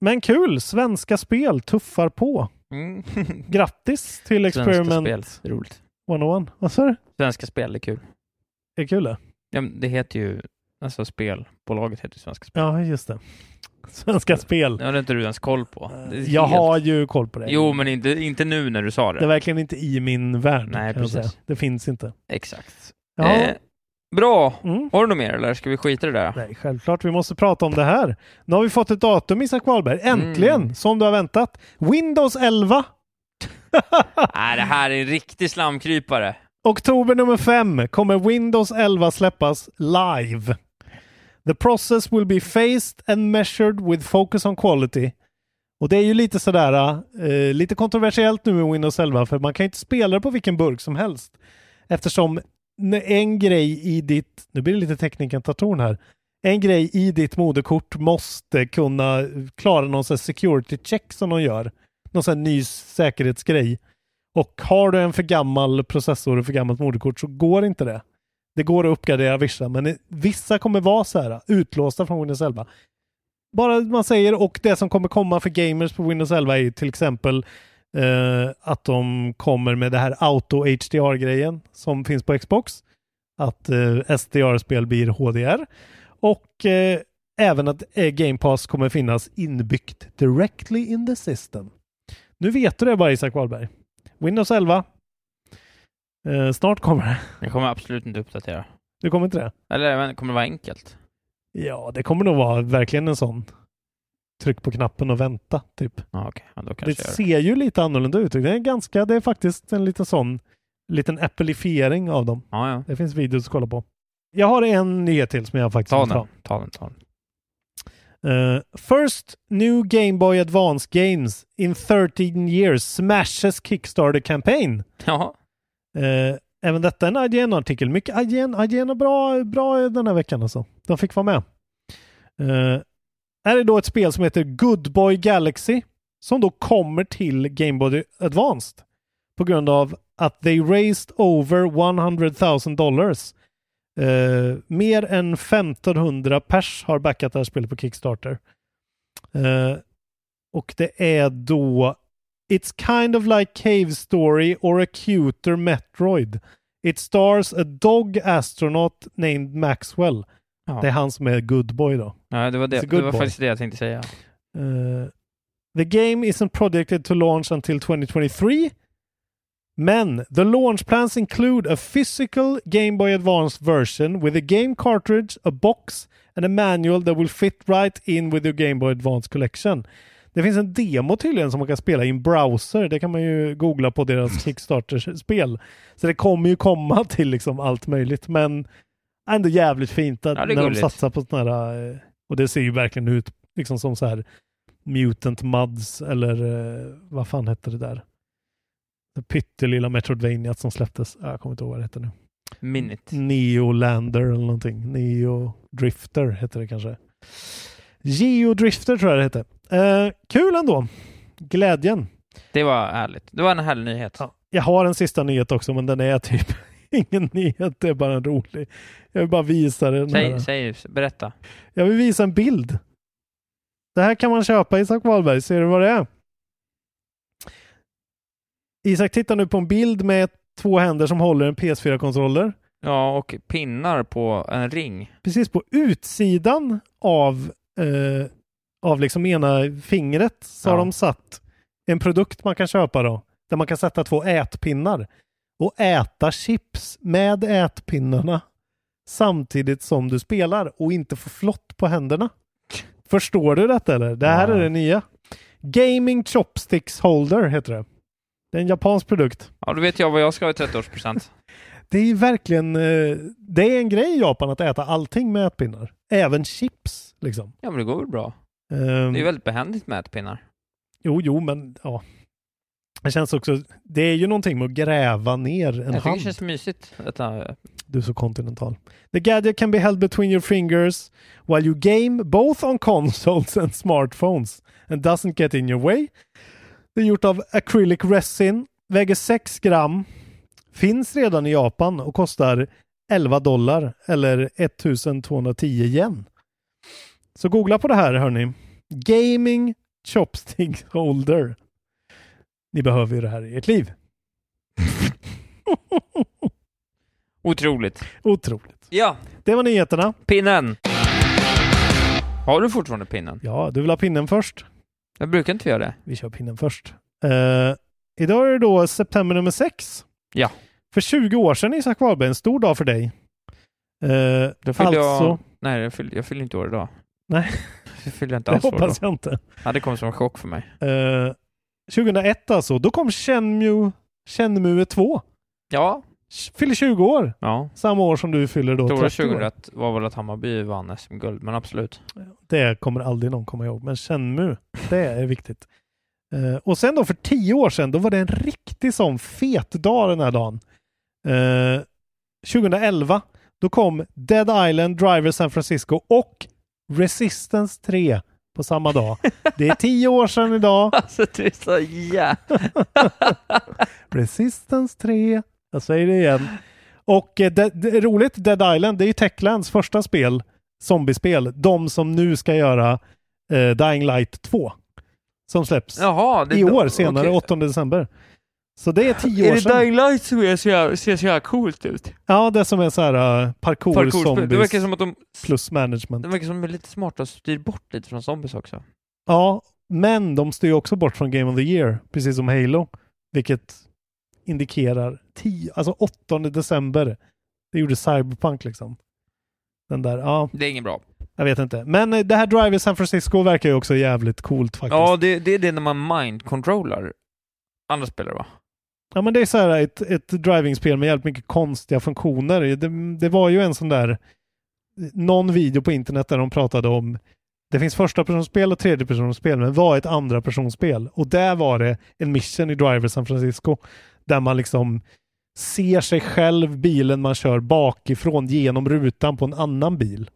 men kul! Svenska spel tuffar på.
Mm. [laughs] [laughs]
Grattis till
Svenska
Experiment
spel. Det är roligt.
101. Vad sa du?
Svenska spel är kul.
Är det kul det?
Ja, det heter ju Alltså spelbolaget heter Svenska Spel.
Ja, just det. [laughs] Svenska Spel.
Det har inte du ens koll på. Är
Jag
helt-
har ju koll på det.
Jo, men inte, inte nu när du sa det.
Det är verkligen inte i min värld.
Nej, precis.
Det finns inte.
Exakt.
Ja.
Eh, bra.
Mm.
Har du något mer eller ska vi skita i det där?
Nej, självklart. Vi måste prata om det här. Nu har vi fått ett datum, Isak Wahlberg. Äntligen!
Mm.
Som du har väntat. Windows 11. [laughs]
Nej, det här är en riktig slamkrypare.
Oktober nummer 5 kommer Windows 11 släppas live. The process will be phased and measured with focus on quality. Och det är ju lite sådär, uh, lite kontroversiellt nu med Windows 11 för man kan inte spela det på vilken burk som helst. Eftersom en grej i ditt, nu blir det lite tekniken tar ton här, en grej i ditt moderkort måste kunna klara någon sån security check som de gör. Någon sån ny säkerhetsgrej. Och har du en för gammal processor och för gammalt moderkort så går inte det. Det går att uppgradera vissa, men vissa kommer vara så här utlåsta från Windows 11. Bara man säger, och det som kommer komma för gamers på Windows 11 är ju till exempel eh, att de kommer med det här auto HDR-grejen som finns på Xbox. Att eh, SDR-spel blir HDR. Och eh, även att eh, Game Pass kommer finnas inbyggt directly in the system. Nu vet du det bara Isak Wahlberg. Windows 11. Eh, snart kommer det.
Jag kommer absolut inte uppdatera.
Du kommer inte det?
Eller jag inte, kommer det vara enkelt?
Ja, det kommer nog vara verkligen en sån tryck på knappen och vänta, typ.
Ja, okej. Ja, då
Det
jag
ser ju lite annorlunda ut. Det är ganska, det är faktiskt en liten sån liten appleifiering av dem.
Ja, ja.
Det finns videos att kolla på. Jag har en nyhet till som jag faktiskt
Ta
måste
den. Ta den, ta den.
Uh, first new Game Boy Advance games in 13 years smashes Kickstarter campaign.
Ja.
Eh, även detta är en IGN-artikel. Mycket IGN, IGN är bra, bra den här veckan alltså. De fick vara med. Eh, här är då ett spel som heter Good Boy Galaxy som då kommer till Game Boy Advanced på grund av att they raised over 100 000 dollars. Eh, mer än 1500 pers har backat det här spelet på Kickstarter. Eh, och det är då It's kind of like Cave Story or a cuter Metroid. It stars a dog astronaut named Maxwell.
Ja.
Det är han som är good boy då.
Ja, det var, det. Det
good
var faktiskt det jag tänkte säga.
Uh, the game isn't projected to launch until 2023. Men the launch plans include a physical Game Boy Advance version with a game cartridge, a box and a manual that will fit right in with your Game Boy Advance collection. Det finns en demo tydligen som man kan spela i en browser. Det kan man ju googla på deras Kickstarter-spel. Så det kommer ju komma [laughs] till liksom allt möjligt. Men ändå jävligt fint att
Ja,
när de
gulligt.
satsar på sådana här... eh, Och det ser ju verkligen ut liksom som så här Mutant Muds eller eh, vad fan hette det där? Det pyttelilla Metroidvania som släpptes. Ja, Jag kommer inte ihåg vad det heter nu.
Minute.
Neolander eller någonting. Neo Drifter heter det kanske. Geodrifter tror jag det hette. Eh, kul ändå. Glädjen.
Det var ärligt. Det var en härlig nyhet.
Ja. Jag har en sista nyhet också, men den är typ [laughs] ingen nyhet. Det är bara en rolig. Jag vill bara visa den.
Säg, säg, berätta.
Jag vill visa en bild. Det här kan man köpa, Isak Wahlberg. Ser du vad det är? Isak tittar nu på en bild med två händer som håller en PS4-kontroller.
Ja, och pinnar på en ring.
Precis på utsidan av, eh, av liksom ena fingret så har
Ja.
de satt en produkt man kan köpa då. Där man kan sätta två ätpinnar och äta chips med ätpinnarna samtidigt som du spelar och inte få flott på händerna. Förstår du detta eller? Det här
Ja.
är det nya. Gaming Chopsticks Holder heter det. Det är en japansk produkt.
Ja, då vet jag vad jag ska ha i 30-årspresent. [laughs]
Det är verkligen, eh, det är en grej i Japan att äta allting med ätpinnar. Även chips liksom.
Ja, men det går väl bra.
Ehm,
Det är väldigt behändigt med ätpinnar.
Jo, jo, men ja. Det känns också, det är ju någonting med att gräva ner en
Jag
hand.
det känns mysigt. Detta.
Du är så kontinental. The gadget can be held between your fingers while you game both on consoles and smartphones and doesn't get in your way. Det är gjort av acrylic resin, väger 6 gram, finns redan i Japan och kostar 11 dollar eller 1210 yen. Så googla på det här hörni. Gaming Chopstick Holder. Ni behöver ju det här i ert liv. [laughs]
Otroligt.
Otroligt.
Ja,
Det var nyheterna.
pinnen. Har du fortfarande pinnen?
Ja, du vill ha pinnen först?
Jag brukar inte göra det.
Vi kör pinnen först. Uh, idag är det då september nummer sex.
Ja.
För 20 år sedan Isak Wahlberg, en stor dag för dig. Uh, alltså,
jag... Nej, jag fyllde, jag fyllde inte år idag.
Nej.
Jag fyllde inte
det
alls år
hoppas jag inte.
Ja, det kom som en chock för mig.
Uh, 2001 alltså, då kom Shenmue, Shenmue 2.
Ja.
Fyller 20 år.
Ja.
Samma år som du fyller då
Stora
30 år.
2001 var väl att Hammarby vann SM-guld, men absolut.
Det kommer aldrig någon komma ihåg. Men Shenmue, det är viktigt. Eh, och sen då för tio år sedan, då var det en riktig sån fet dag den här dagen. Eh, 2011, då kom Dead Island, Driver San Francisco och Resistance 3 på samma dag. [laughs] Det är tio år sedan idag.
Alltså du är så jä... [laughs]
Resistance 3. Jag säger det igen. Och eh, det, det är roligt, Dead Island, det är ju Techlands första spel, zombiespel. De som nu ska göra eh, Dying Light 2. Som släpps
Jaha, det
i år senare,
okej.
8 december. Så det är tio
Är
år
det
sedan.
Dying Light som är så jävla, ser så jävla coolt ut?
Ja, det som är så här uh, parkour,
Parkourspel.
zombies
Det verkar som att de,
plus management.
det verkar som att de är lite smarta och styr bort lite från zombies också.
Ja, men de styr också bort från Game of the Year, precis som Halo. Vilket indikerar 10, alltså 8 december. Det gjorde Cyberpunk liksom. Den där, ja,
Det är inget bra.
jag vet inte. Men eh, det här Drive i San Francisco verkar ju också jävligt coolt faktiskt.
Ja,
Ja,
det, det är det när man mind-controllar andra spelare va?
Men det är så här ett, ett drivingspel med jävligt mycket konstiga funktioner. Det, det var ju en sån där, någon video på internet där de pratade om det finns första personspel och tredje personspel, men vad är ett andra personspel? Och där var det en mission i Driver San Francisco där man liksom ser sig själv, bilen man kör bakifrån genom rutan på en annan bil.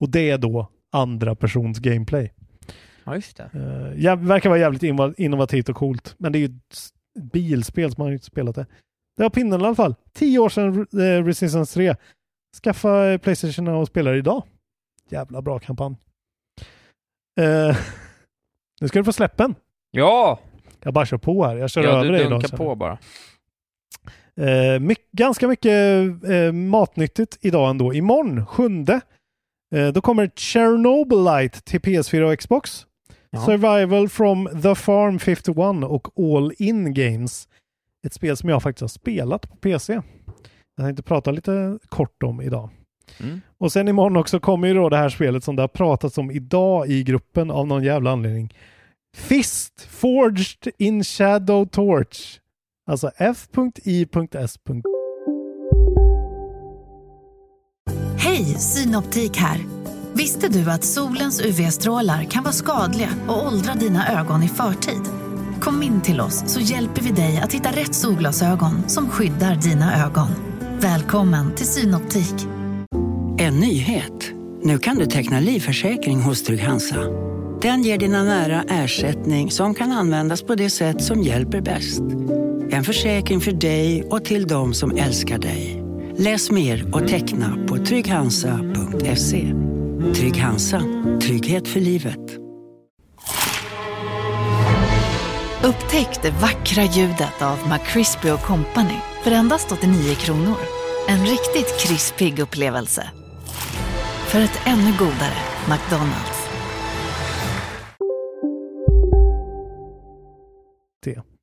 Och det är då andra persons gameplay.
Ja, just det.
Uh, verkar vara jävligt inno- innovativt och coolt, men det är ju bilspel som man har inte spelat det. Det var pinnen i alla fall. Tio år sedan eh, Resistance 3. Skaffa eh, Playstation och spela det idag. Jävla bra kampanj. Eh, [laughs] nu ska du få släppen.
Ja!
Jag bara kör på här. Jag kör
Ja,
över
du
dig idag.
dunkar
sen.
på bara.
Eh, myck- ganska mycket eh, matnyttigt idag ändå. Imorgon, sjunde, eh, då kommer Chernobylite till PS4 och Xbox.
Ja.
Survival from the Farm 51 och All In Games. Ett spel som jag faktiskt har spelat på PC. Jag tänkte prata lite kort om idag.
Mm.
Och sen imorgon också kommer ju då det här spelet som det har pratats om idag i gruppen av någon jävla anledning. Fist Forged in Shadow Torch. Alltså f.i.s.
Hej, Synoptik här. Visste du att solens UV-strålar kan vara skadliga och åldra dina ögon i förtid? Kom in till oss så hjälper vi dig att hitta rätt solglasögon som skyddar dina ögon. Välkommen till Synoptik.
En nyhet. Nu kan du teckna livförsäkring hos Trygg-Hansa. Den ger dina nära ersättning som kan användas på det sätt som hjälper bäst. En försäkring för dig och till de som älskar dig. Läs mer och teckna på trygghansa.se. Trygg Hansa. Trygghet för livet.
Upptäck det vackra ljudet av McCrispy Company för endast 89 kronor. En riktigt krispig upplevelse. För ett ännu godare McDonalds.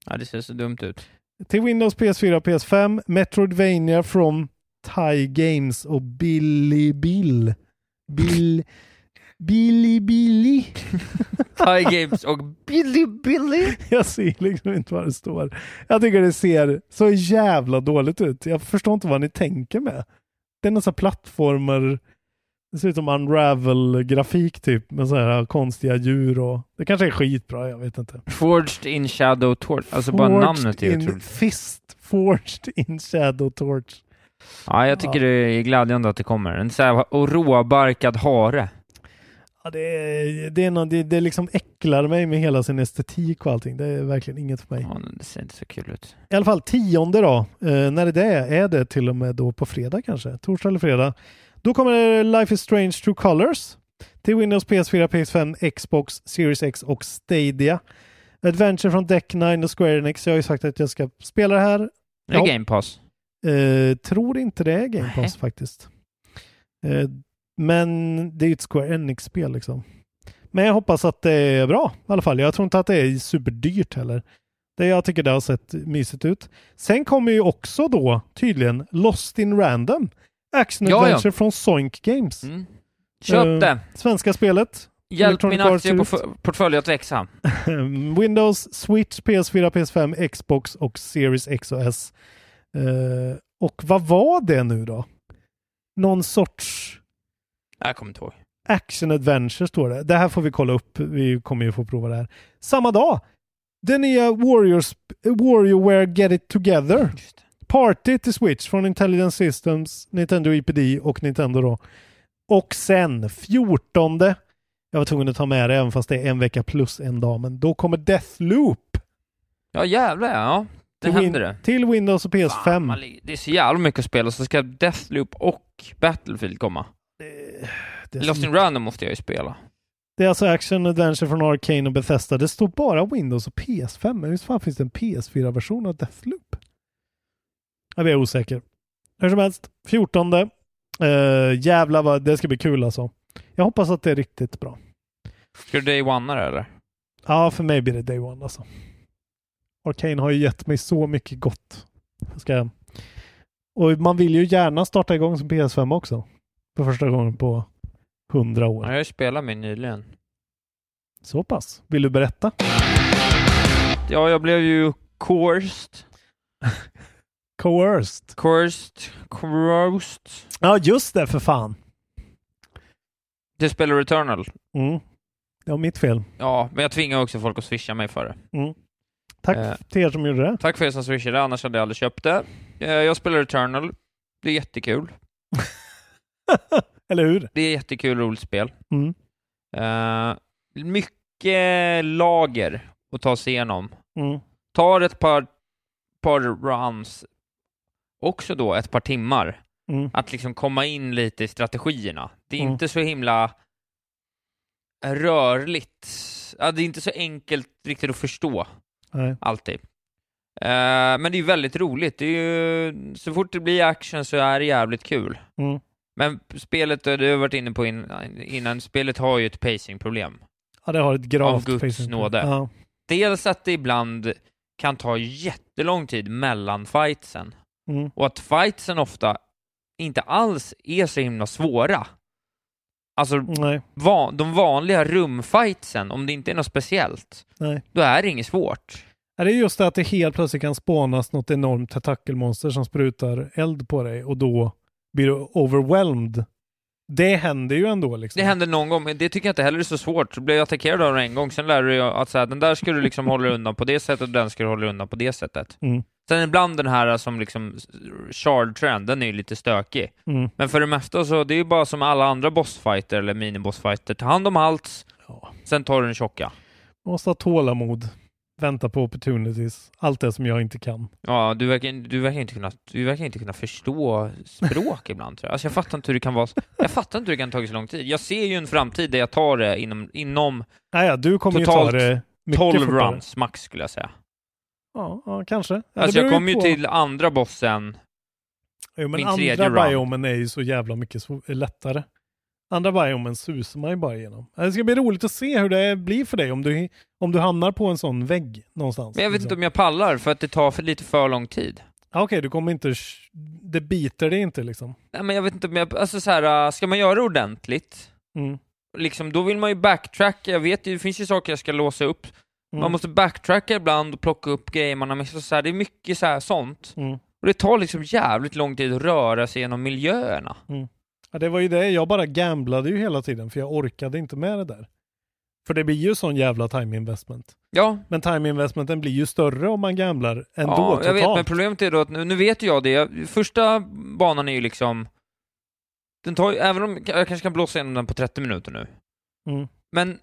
Ja, det ser så dumt ut.
Till Windows, PS4 och PS5. Metroidvania from Thai Games och Billy Bill. Bill... Billy Billy. [laughs]
Thai Games och Billy Billy.
Jag ser liksom inte vad det står. Jag tycker det ser så jävla dåligt ut. Jag förstår inte vad ni tänker med. Det är här plattformar. Det ser ut som Unravel-grafik typ med så här konstiga djur och det kanske är skitbra, jag vet inte.
Forged in Shadow Torch. Alltså bara
Forged
namnet är otroligt.
Fist Forged in Shadow Torch.
Ja, jag tycker
Ja.
det är glädjande att det kommer. En sån här råbarkad hare.
Ja, det, är, det, är någon, det, det liksom äcklar mig med hela sin estetik och allting. Det är verkligen inget för mig.
Ja, det ser inte så kul ut.
I alla fall tionde då. Eh, när är det är det till och med då på fredag kanske? Torsdag eller fredag. Då kommer Life is Strange True Colors till Windows, PS4, PS5, Xbox, Series X och Stadia. Adventure från Deck 9 och Square Enix. Jag har ju sagt att jag ska spela det här.
Det är. Game Pass.
Eh, tror inte det är Game Pass faktiskt. Eh, men det är ju ett Square Enix-spel liksom. Men jag hoppas att det är bra i alla fall. Jag tror inte att det är superdyrt heller. Det jag tycker det har sett mysigt ut. Sen kommer ju också då tydligen Lost in Random. Action
Ja, ja.
Adventure från Zoink Games.
Mm. Köp
Eh,
det!
Svenska spelet.
Hjälp min
Arts ut.
aktieportfölj att växa. [laughs]
Windows, Switch, PS4, PS5, Xbox och Series X och S. Eh, och vad var det nu då? Någon sorts
Jag kommer inte ihåg.
action adventure står det. Det här får vi kolla upp. Vi kommer ju få prova det här. Samma dag. Det nya Warriors, Warriorware Get It Together. Party till Switch från Intelligent Systems, Nintendo EPD och Nintendo då. Och sen 14. Jag var tvungen att ta med det även fast det är en vecka plus en dag. Men då kommer Deathloop.
Ja jävlar ja. Det
till,
händer det.
till Windows och PS5.
Fan, det är så jävla mycket att spela, så ska Deathloop och Battlefield komma.
det är så
Lost in. Random måste jag ju spela.
Det är alltså Action Adventure från Arcane och Bethesda. Det står bara Windows och PS5. Men hur fan finns det en PS4-version av Deathloop? Jag blir osäker. Hur som helst, 14. Uh, jävlar vad det ska bli kul alltså. Jag hoppas att det är riktigt bra.
Ska du day one det eller?
Ja, för mig blir det Day One alltså. Arcane har ju gett mig så mycket gott. Jag Ska... Och man vill ju gärna starta igång som PS5 också. För första gången på hundra år.
Ja, jag spelat min nyligen.
Så pass. Vill du berätta?
Ja, jag blev ju coerced. [laughs]
Coerced.
Coerced. Coerced.
Ja, just det för fan.
Det spelar Returnal.
Mm. Det var mitt fel.
Ja, men jag tvingar också folk att swisha mig för det.
Mm. Tack
Eh.
till er som gjorde det.
Tack för er som swishade, annars hade jag aldrig köpt det. Eh, Jag spelar Returnal. Det är jättekul. [laughs]
Eller hur?
Det är jättekul, roligt spel.
Mm.
Eh, mycket lager att ta sig igenom.
Mm.
Tar ett par, par runs, också då ett par timmar,
Mm.
att liksom komma in lite i strategierna. Det är
Mm.
inte så himla rörligt. Ja, det är inte så enkelt riktigt att förstå,
Nej.
alltid. Eh, men det är väldigt roligt. Det är ju, så fort det blir action så är det jävligt kul.
Mm.
Men spelet, det har jag varit inne på in, innan, spelet har ju ett pacingproblem.
Ja, det har ett gravt
Av Guds nåde.
Ja.
Dels att det ibland kan ta jättelång tid mellan fightsen.
Mm.
Och att fightsen ofta inte alls är så himla svåra. Alltså,
Nej.
va- de vanliga rumfightsen, om det inte är något speciellt,
Nej.
då är det inget svårt.
Ja, det är just det att det helt plötsligt kan spånas något enormt tentakelmonster som sprutar eld på dig och då blir du overwhelmed. Det händer ju ändå liksom.
Det händer någon gång, men det tycker jag inte heller är så svårt. Så blir jag attackerad av den en gång, sen lär du dig att så här, den där ska du liksom hålla undan på det sättet och den ska du hålla undan på det sättet.
Mm.
Sen ibland den här som liksom shard trend, den är ju lite stökig.
Mm.
Men för det mesta så, det är ju bara som alla andra bossfighter eller minibossfighter. Ta hand om allt,
Ja.
sen tar du den tjocka.
Man måste ha tålamod. Vänta på opportunities. Allt det som jag inte kan.
Ja, du verkar, du verkar inte kunna, du verkar inte kunna förstå språk [laughs] ibland tror jag. Alltså jag fattar inte hur det kan vara, jag fattar inte hur det kan ta så lång tid. Jag ser ju en framtid där jag tar det inom, inom
Nej, ja, du kommer
Totalt
ju ta det mycket
12
fortare.
runs max skulle jag säga.
Ja, ja kanske. Ja,
alltså jag kom ju
på.
till andra bossen,
Jo, men
min
andra biomen är ju så jävla mycket lättare. Andra biomen susar man ju bara igenom. Det ska bli roligt att se hur det blir för dig om du, om du hamnar på en sån vägg någonstans.
men jag vet
liksom.
inte om jag pallar för att det tar för lite för lång tid.
Okej, du kommer inte... Det biter dig inte liksom.
Nej men jag vet inte om jag, alltså så här, äh, ska man göra det ordentligt,
Mm.
liksom, då vill man ju backtracka, jag vet det finns ju saker jag ska låsa upp.
Mm.
Man måste backtracka ibland och plocka upp grejer man har missat, så här, det är mycket så här sånt.
Mm.
Och det tar liksom jävligt lång tid att röra sig genom miljöerna.
Ja, det var ju det. Jag bara gamblade ju hela tiden för jag orkade inte med det där. För det blir ju sån jävla time investment.
Ja,
Men time investmenten blir ju större om man gamblar ändå
ja
totalt.
jag vet, men problemet är då att nu, nu vet jag det, första banan är ju liksom, den tar ju, även om jag kanske kan blåsa igenom den på 30 minuter nu,
Mm.
men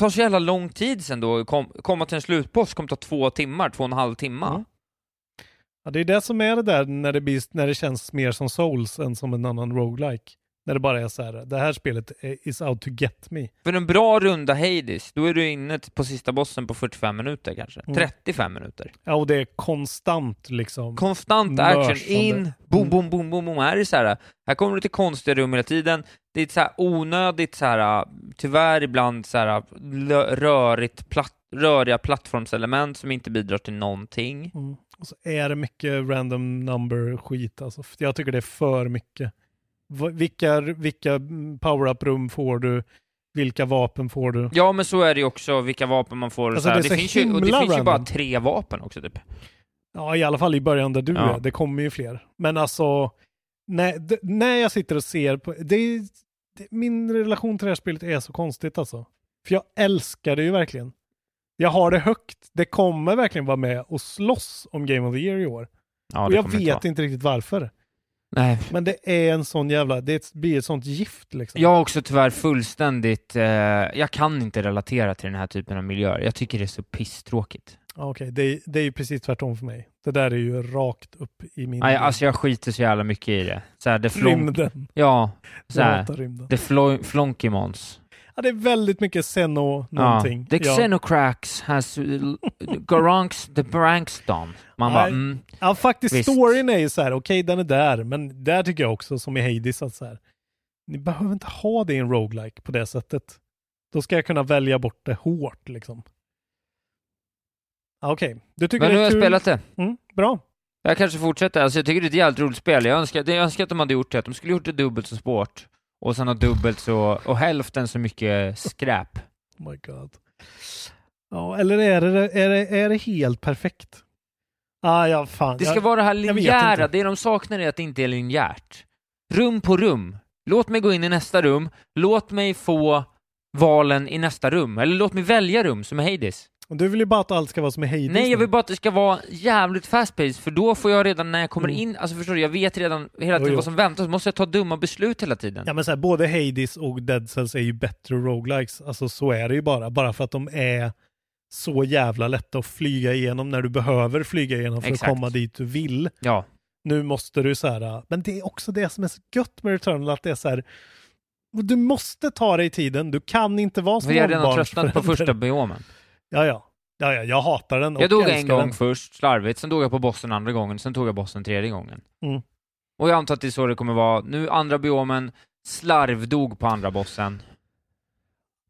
tar så jävla lång tid sen då, kom, komma till en slutpost kommer ta två timmar, två och en halv timme.
Mm. Ja, det är det som är det där när det, blir, när det känns mer som Souls än som en annan roguelike. När det bara är så här, det här spelet is out to get me.
För en bra runda Hades, då är du inne på sista bossen på 45 minuter kanske.
Mm.
35 minuter.
Ja, och det är konstant liksom.
Konstant action, in, boom, boom, boom, boom, boom. Här är det så här, här kommer du till konstiga rum hela tiden. Det är så här onödigt så här, tyvärr ibland så här rörigt, platt, röriga plattformselement som inte bidrar till någonting.
Mm. Och så är det mycket random number skit alltså. Jag tycker det är för mycket. Vilka, vilka power-up-rum får du? Vilka vapen får du?
Ja, men så är det ju också vilka vapen man får.
Alltså, det
det, finns ju, och det finns ju bara tre vapen också typ.
Ja, i alla fall i början där du
Ja.
är. Det kommer ju fler. Men alltså, när, när jag sitter och ser på... Det, är- det, min relation till det här spelet är så konstigt alltså. För jag älskar det ju verkligen. Jag har det högt. Det kommer verkligen vara med och slåss om Game of the Year i år.
Ja,
och jag vet
inte,
riktigt varför.
Nej.
Men det är en sån jävla... Det blir ett sånt gift liksom.
Jag är också tyvärr fullständigt, eh, jag kan inte relatera till den här typen av miljöer. Jag tycker det är så pisstråkigt.
Ja, Okej, det, är- det är ju precis tvärtom för mig. Det där är ju rakt upp i min...
Nej, alltså jag skiter så jävla mycket i det. Så här, det flonk...
Rymden.
Ja, så
Jag
här,
hatar rymden.
det flo- flonkimons.
Ja, det är väldigt mycket Xeno någonting.
Ja. The
Ja.
Xenocrax has [laughs] Garanks the Brankston. Man bara, mm,
Ja, faktiskt
Visst.
storyn är ju så här, okej den är där, men där tycker jag också som i Hades att så här, ni behöver inte ha det i en roguelike på det sättet. Då ska jag kunna välja bort det hårt liksom. Ja, Okej, du tycker
Men nu har jag
kul.
spelat det.
Mm, bra.
Jag kanske fortsätter. Alltså jag tycker det är ett jävligt roligt spel. Jag önskar, jag önskar att de hade gjort det. Att de skulle gjort det dubbelt så svårt. Och sen ha dubbelt så, och hälften så mycket skräp.
Oh my god. Ja, eller är det, är det, är det helt perfekt? Ah, ja, fan.
Det ska
jag,
vara det här linjära. Det de saknar är att det inte är linjärt. Rum på rum. Låt mig gå in i nästa rum. Låt mig få valen i nästa rum. Eller låt mig välja rum som är Hades.
Du vill ju bara att allt ska vara som i Hades
Nej, jag vill bara att det ska vara jävligt fast pace för då får jag redan när jag kommer in, alltså förstår du, jag vet redan hela
Jo,
tiden
jo.
vad som väntar, så måste jag ta dumma beslut hela tiden.
Ja men så här, både Hades och Dead Cells är ju bättre roguelikes. Alltså så är det ju bara. Bara för att de är så jävla lätta att flyga igenom när du behöver flyga igenom för
Exakt.
att komma dit du vill.
Ja.
Nu måste du så här, men det är också det som är så gött med Returnal, att det är så här, du måste ta dig tiden, du kan inte vara
För jag har redan tröttnat på första biomen.
Ja, ja. Ja, ja, jag hatar den
Jag dog en gång
den.
först, slarvigt, sen dog jag på bossen andra gången, sen tog jag bossen tredje gången.
Mm.
Och jag antar att det är så det kommer vara. Nu andra biomen, slarvdog på andra bossen.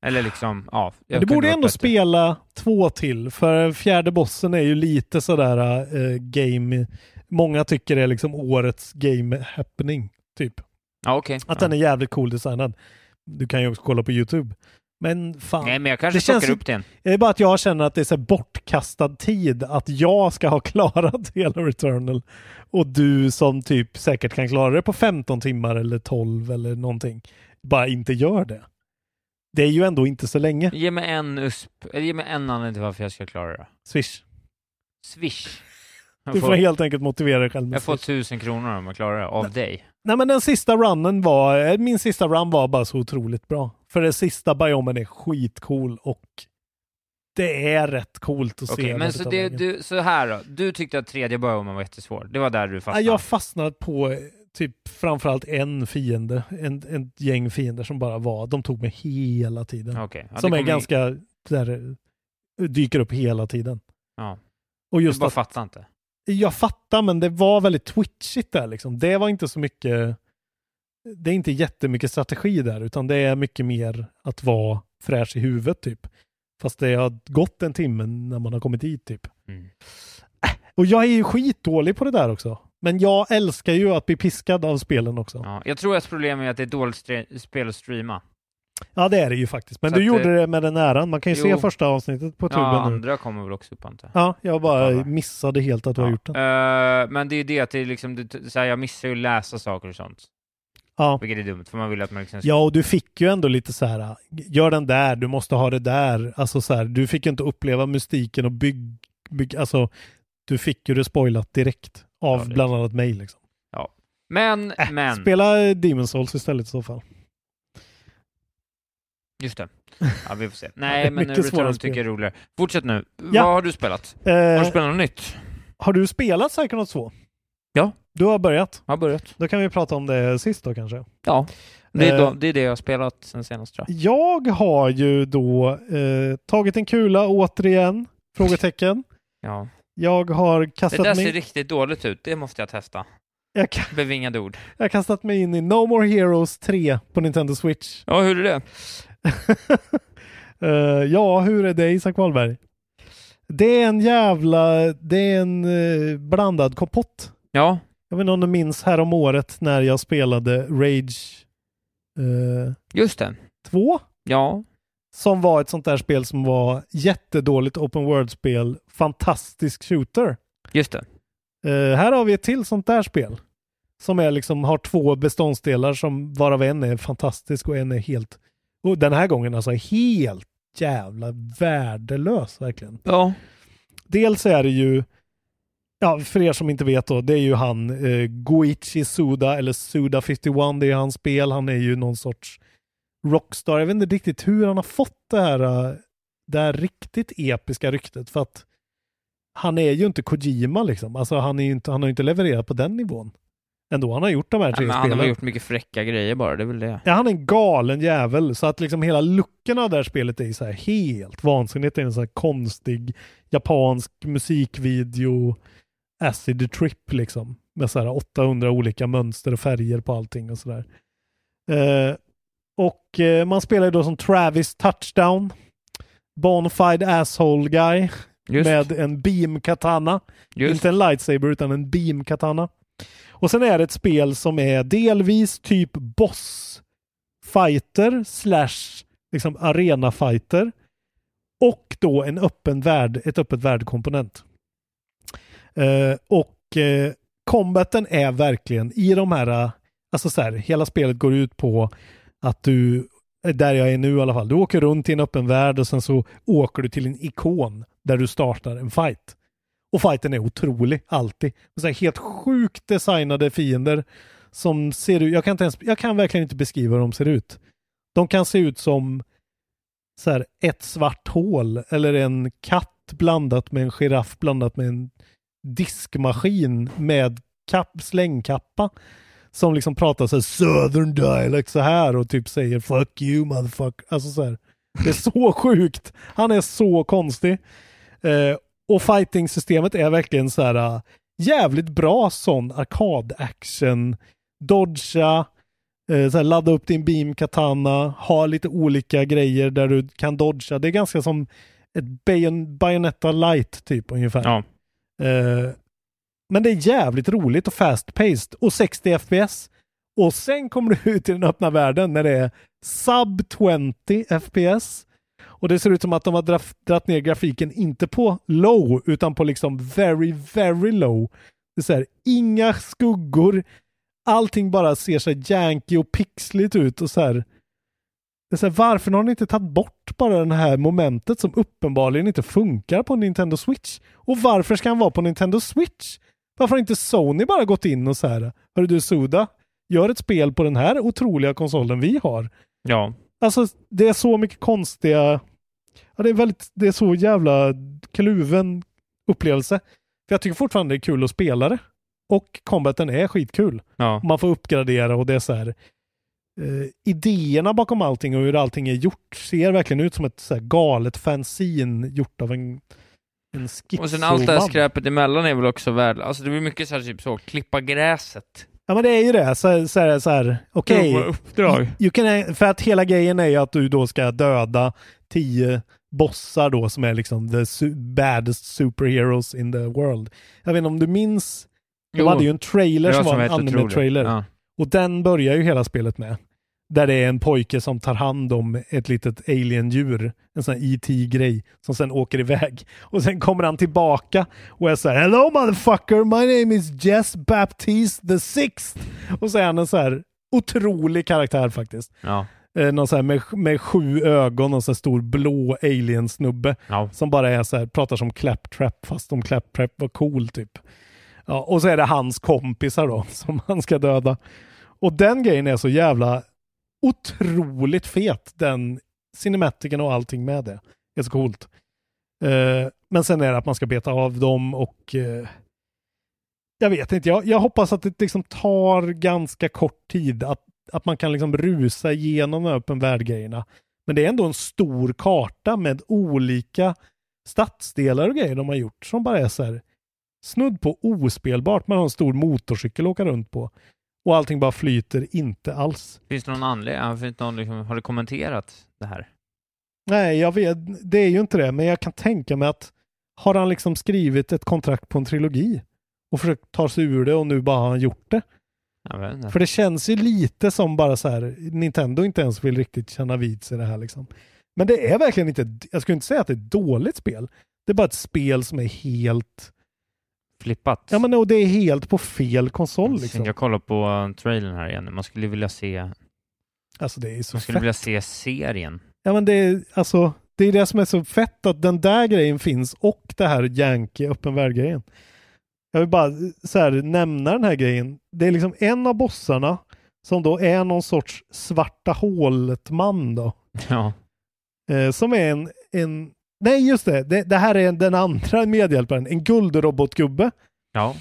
Eller liksom, ja.
Du borde ändå
bättre.
spela två till, för fjärde bossen är ju lite sådär eh, game, många tycker det är liksom årets game happening, typ.
Ja, okej.
Att
ja.
den är jävligt cool designad. Du kan ju också kolla på YouTube. Men fan.
Nej, men jag kanske
det känns
plockar upp det igen.
Det är bara att jag känner att det är så bortkastad tid att jag ska ha [laughs] klarat hela Returnal och du som typ säkert kan klara det på 15 timmar eller 12 eller någonting bara inte gör det. Det är ju ändå inte så länge.
Ge mig en USP, eller ge mig en anledning till varför jag ska klara det.
Swish.
Swish.
Du får helt enkelt motivera dig själv
Jag får tusen kronor om jag klarar det, av dig.
Nej men den sista runnen var, eh, min sista run var bara så otroligt bra. För den sista biomen är skitcool och det är rätt coolt att
Okej,
se.
men så, det, du, så här då. Du tyckte att tredje biomen var jättesvår. Det var där du fastnade?
jag fastnade på eh, typ framförallt en fiende, en, en gäng fiender som bara var, de tog mig hela tiden.
Okej, ja,
som är ganska, där, eh, dyker upp hela tiden.
Ja.
Och
Du
just
bara
att,
fattar inte.
Jag fattar men det var väldigt twitchigt där liksom. Det var inte så mycket, det är inte jättemycket strategi där utan det är mycket mer att vara fräsch i huvudet typ. Fast det har gått en timme när man har kommit dit typ.
Mm.
Och jag är ju skitdålig på det där också. Men jag älskar ju att bli piskad av spelen också.
Ja, jag tror att problemet är att det är dåligt stre- spel att streama.
Ja, det är det ju faktiskt. Men
Så
du gjorde
det-
det med den äran. Man kan ju
Jo.
se första avsnittet på tuben
Ja,
nu.
andra kommer väl också upp antar jag.
Ja, jag bara missade helt att du har gjort den.
Eh, men det är ju det att det är liksom, det, så här, jag missar ju att läsa saker och sånt.
Ja.
Vilket är dumt, för man vill att man liksom...
Ja, och du fick ju ändå lite så här, gör den där, du måste ha det där. Alltså så här, du fick ju inte uppleva mystiken och bygg, bygg, alltså du fick ju det spoilat direkt av bland annat mig liksom.
Ja. Men, men...
Spela Demon Souls istället i så fall.
Just det. [laughs] Ja, vi får se.
det
Nej, men Return tycker jag är roligare. Fortsätt nu.
Ja.
Vad har du spelat?
Eh,
Har du spelat något nytt?
Har du spelat Psychonauts 2?
Ja.
du har börjat.
Jag har börjat.
Då kan vi prata om det sist då kanske.
Ja, det är,
Eh.
då, det, är det jag har spelat sen senast tror jag.
Jag har ju då eh, tagit en kula återigen? Frågetecken. [laughs]
Ja.
Jag har
Det
kastat
där ser
mig...
riktigt dåligt ut, det måste jag testa.
Jag, ka-
Bevingade ord.
jag har kastat mig in i No More Heroes 3 på Nintendo Switch.
Ja, hur är det? [laughs]
Eh, ja, hur är det Isak Wahlberg? Det är en jävla... Det är en eh, blandad kompott.
Ja,
Jag vet inte om du minns här om året när jag spelade Rage eh,
just det.
2?
Ja,
Som var ett sånt där spel som var jättedåligt open world-spel. Fantastisk shooter.
just det.
Eh, här har vi ett till sånt där spel. Som är liksom, har två beståndsdelar som varav en är fantastisk och en är helt, och den här gången alltså helt jävla värdelös verkligen.
Ja,
Dels är det ju, ja för er som inte vet då, det är ju han eh, Goichi Suda eller Suda 51, det är hans spel. Han är ju någon sorts rockstar. Jag vet inte riktigt hur han har fått det här, eh, det här riktigt episka ryktet för att han är ju inte Kojima liksom. Alltså han, är inte, han har ju inte levererat på den nivån. Ändå han har gjort de här
ja
tre
men han
spelen.
har gjort mycket fräcka grejer bara, det är väl det.
Ja, han är en galen jävel. Så att liksom hela looken av det här spelet är så här helt vansinnigt. Det är en så här konstig japansk musikvideo acid trip liksom. Med så här 800 olika mönster och färger på allting och sådär. Eh, och eh, man spelar ju då som Travis Touchdown. Bonafide asshole guy.
Just.
Med en beam katana.
Just.
Inte en lightsaber utan en beam katana. Och sen är det ett spel som är delvis typ boss fighter slash liksom arena fighter och då en öppen värld, ett öppet värld-komponent. Eh, och eh, combaten är verkligen i de här, alltså så här, hela spelet går ut på att du, eh, där jag är nu i alla fall, du åker runt i en öppen värld och sen så åker du till en ikon där du startar en fight. Och fighten är otrolig, alltid. Så här helt sjukt designade fiender som ser ut, jag kan, inte ens, jag kan verkligen inte beskriva hur de ser ut. De kan se ut som så här, ett svart hål eller en katt blandat med en giraff blandat med en diskmaskin med kapp, slängkappa som liksom pratar så här southern dialect så här och typ säger fuck you motherfucker. Alltså så här. Det är så [laughs] sjukt. Han är så konstig. Eh, och fighting-systemet är verkligen så här äh, jävligt bra sån arkad-action. Dodga, eh, så här, ladda upp din beam katana, ha lite olika grejer där du kan dodga. Det är ganska som ett Bayon Bayonetta light typ ungefär.
Ja.
Eh, men det är jävligt roligt och fast-paced och 60 FPS. Och sen kommer du ut i den öppna världen när det är sub 20 FPS. Och det ser ut som att de har dratt ner grafiken inte på low utan på liksom very, very low. Det är så här, inga skuggor. Allting bara ser så janky och pixligt ut och så här. Det är så här, varför har ni inte tagit bort bara det här momentet som uppenbarligen inte funkar på Nintendo Switch? Och varför ska han vara på Nintendo Switch? Varför har inte Sony bara gått in och så här, hörru du Suda, gör ett spel på den här otroliga konsolen vi har.
Ja.
Alltså det är så mycket konstiga, ja, det är väldigt, det är så jävla kluven upplevelse. För jag tycker fortfarande det är kul att spela det. Och combaten är skitkul.
Ja.
Man får uppgradera och det är så här eh, idéerna bakom allting och hur allting är gjort ser verkligen ut som ett så här galet fanzine gjort av en, en schizoman.
Och sen allt det här skräpet emellan är väl också värde, alltså det blir mycket så här typ så, klippa gräset.
Ja men det är ju det. Så, så, här- så här, okej.
Prova uppdrag.
You can, för att hela grejen är ju att du då ska döda tio bossar då som är liksom the su- baddest superheroes in the world. Jag vet inte om du minns? De
Jo.
hade ju en trailer som var en anime-trailer.
Ja.
Och den börjar ju hela spelet med. Där det är en pojke som tar hand om ett litet alien-djur. En sån här E.T.-grej. Som sen åker iväg. [laughs] Och sen kommer han tillbaka och är så här Hello motherfucker, my name is Jess Baptiste the sixth. Och så är han en så här otrolig karaktär faktiskt.
Ja.
Eh, någon så här med, med sju ögon och så stor blå alien-snubbe.
Ja.
Som bara är så här, pratar som Claptrap fast om Claptrap var cool typ. Ja, och så är det hans kompisar då [laughs] som han ska döda. Och den grejen är så jävla otroligt fet. Den cinematiken och allting med det. Det är så coolt. Eh, men sen är det att man ska beta av dem och eh, jag vet inte, jag, jag hoppas att det liksom tar ganska kort tid att, att man kan liksom rusa igenom öppen värld-grejerna. Men det är ändå en stor karta med olika stadsdelar och grejer de har gjort som bara är så här snudd på ospelbart. Man har en stor motorcykel att åka runt på och allting bara flyter inte alls.
Finns det någon anledning? Finns det någon, liksom, har du kommenterat det här?
Nej, jag vet, det är ju inte det, men jag kan tänka mig att har han liksom skrivit ett kontrakt på en trilogi och försökt ta sig ur det och nu bara har han gjort det? För det känns ju lite som bara så här, Nintendo inte ens vill riktigt känna vid sig det här liksom. Men det är verkligen inte, jag skulle inte säga att det är ett dåligt spel. Det är bara ett spel som är helt
flippat.
Ja men och det är helt på fel konsol liksom.
Jag kollar på trailern här igen. Man skulle vilja se
Alltså det är så
Man skulle
fett.
vilja se serien.
Ja men det är alltså det är det som är så fett att den där grejen finns och det här Yankee öppen värld-grejen. Jag vill bara så här, nämna den här grejen. Det är liksom en av bossarna som då är någon sorts svarta hålet-man då.
Ja.
Eh, som är en, en nej just det, det, det här är den andra medhjälparen, en guldrobotgubbe.
Ja.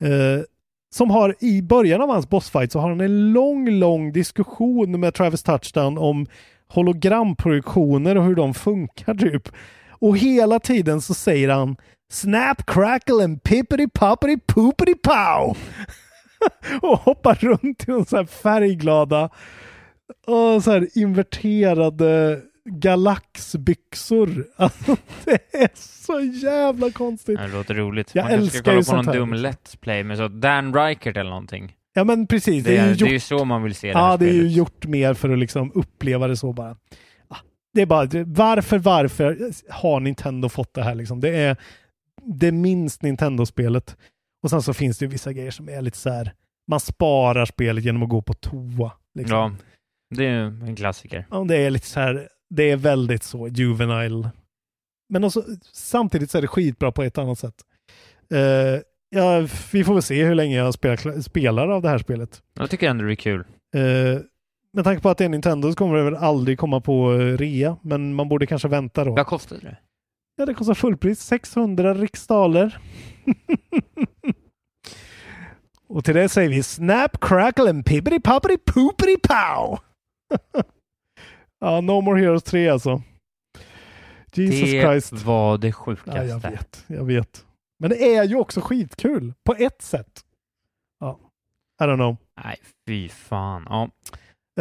Eh, som har i början av hans bossfight så har han en lång, lång diskussion med Travis Touchdown om hologramprojektioner och hur de funkar typ. Och hela tiden så säger han Snap, crackle and pippity poppity poopity pow! [laughs] och hoppar runt i så här färgglada och så här inverterade galaxbyxor. [laughs] Alltså, det är så jävla konstigt.
Det låter roligt.
Jag
Man
älskar
ska kolla på någon
här.
dum Let's Play med så Dan Reichert eller någonting.
Ja men precis.
Det, är,
ju
det är ju
gjort-
så man vill se det
Ja, det är ju gjort mer för att liksom uppleva det så bara. Ah, Det är bara, det- varför, varför har Nintendo fått det här liksom? Det är det minst Nintendo-spelet. Och sen så finns det ju vissa grejer som är lite så här, man sparar spelet genom att gå på toa. Liksom.
Ja, det är en klassiker.
Ja, det är lite så här, det är väldigt så juvenile. Men också, samtidigt så är det skitbra på ett annat sätt. Eh, ja, vi får väl se hur länge jag spelar, spelar av det här spelet.
Jag tycker ändå det är kul.
Eh, med tanke på att det är Nintendo så kommer det väl aldrig komma på eh, rea, men man borde kanske vänta då.
Vad kostade det?
Ja, det kostar fullpris, 600 riksdaler. [laughs] Och till det säger vi Snap, crackle and pippity poppity poopity pow! [laughs] ja, No More Heroes 3 alltså. Jesus
det
Christ.
var det
Ja,
sjukaste.
jag vet, jag vet. Men det är ju också skitkul, på ett sätt. Ja, I don't know.
Nej, fy fan. Ja.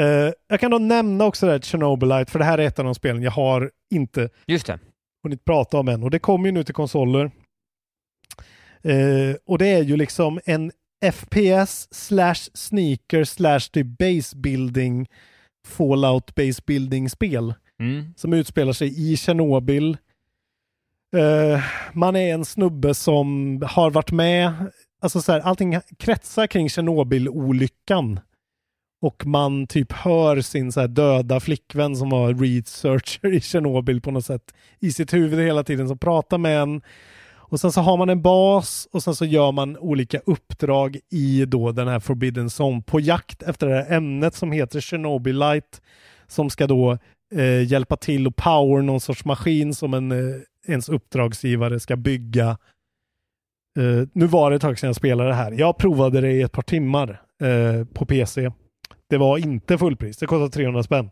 Eh, jag kan då nämna också det här Chernobylite, för det här är ett av de spelen jag har inte
Just det.
Hunnit prata om än. Och det kommer ju nu till konsoler. Eh, och det är ju liksom en FPS slash sneaker slash typ base building Fallout base building spel
Mm.
som utspelar sig i Tjernobyl. Eh, man är en snubbe som har varit med, alltså så här, allting kretsar kring Tjernobyl-olyckan. Och man typ hör sin så här döda flickvän som var researcher i Tjernobyl på något sätt i sitt huvud hela tiden som pratar med en. Och sen så har man en bas och sen så gör man olika uppdrag i då den här Forbidden Zone på jakt efter det här ämnet som heter Chernobylite som ska då eh, hjälpa till och power någon sorts maskin som en, eh, ens uppdragsgivare ska bygga. Eh, nu var det ett tag sedan jag spelade det här. Jag provade det i ett par timmar eh, på PC. Det var inte fullpris. Det kostade 300 spänn.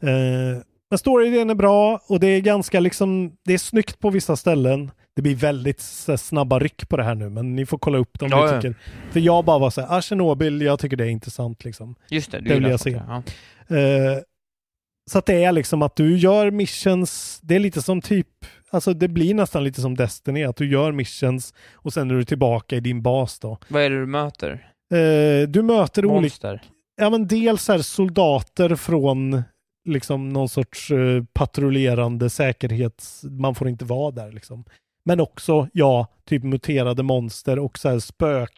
Eh, men storyidén är bra och det är ganska liksom, det är snyggt på vissa ställen. Det blir väldigt snabba ryck på det här nu, men ni får kolla upp dem
Ja,
ni
ja.
tycker. För jag bara var så här, ah, Tjernobyl, jag tycker det är intressant liksom.
Just det, du
det vill jag se.
där, Ja.
Eh, så att det är liksom att du gör missions, det är lite som typ, alltså det blir nästan lite som Destiny, att du gör missions och sen är du tillbaka i din bas då.
Vad är det du möter?
Eh, du möter olika,
Monster?
ja men dels är soldater från liksom någon sorts eh, patrullerande säkerhets, man får inte vara där liksom. Men också, ja, typ muterade monster och så här spök.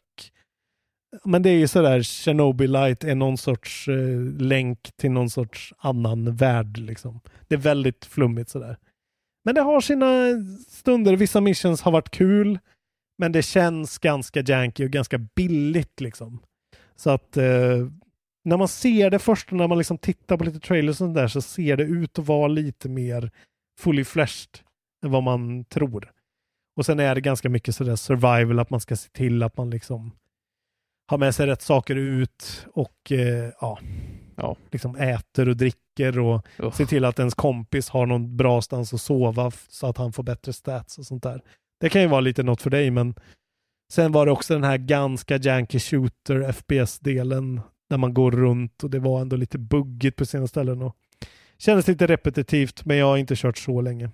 Men det är ju sådär, Chernobylite är någon sorts eh, länk till någon sorts annan värld liksom. Det är väldigt flummigt sådär. Men det har sina stunder, vissa missions har varit kul, men det känns ganska janky och ganska billigt liksom. Så att eh, när man ser det först och när man liksom tittar på lite trailers och sånt där så ser det ut att vara lite mer fully fleshed än vad man tror. Och sen är det ganska mycket sådär survival, att man ska se till att man liksom har med sig rätt saker ut och eh, ja,
Ja.
liksom äter och dricker och
Uff.
ser till att ens kompis har någon bra stans att sova så att han får bättre stats och sånt där. Det kan ju vara lite något för dig, men sen var det också den här ganska janky shooter FPS-delen där man går runt och det var ändå lite buggigt på sina ställen och kändes lite repetitivt, men jag har inte kört så länge.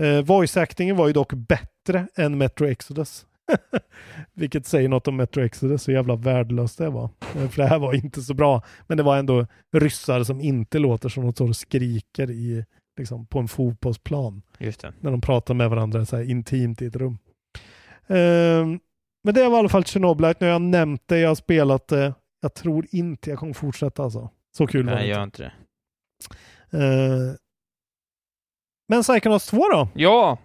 Eh, voice-actingen var ju dock bättre än Metro Exodus. [laughs] Vilket säger något om Metro Exodus, så jävla värdelöst det var. Eh, för det här var inte så bra. Men det var ändå ryssar som inte låter som de står och skriker i, liksom, på en fotbollsplan. När de pratar med varandra så här intimt i ett rum. Ehm, men det var i alla fall Tjernobylite. Nu har jag nämnt det, jag har spelat det. Jag tror inte jag kommer fortsätta alltså. Så kul var det
Nej, gör inte det.
Eh, men Psychonauts 2 då?
Ja!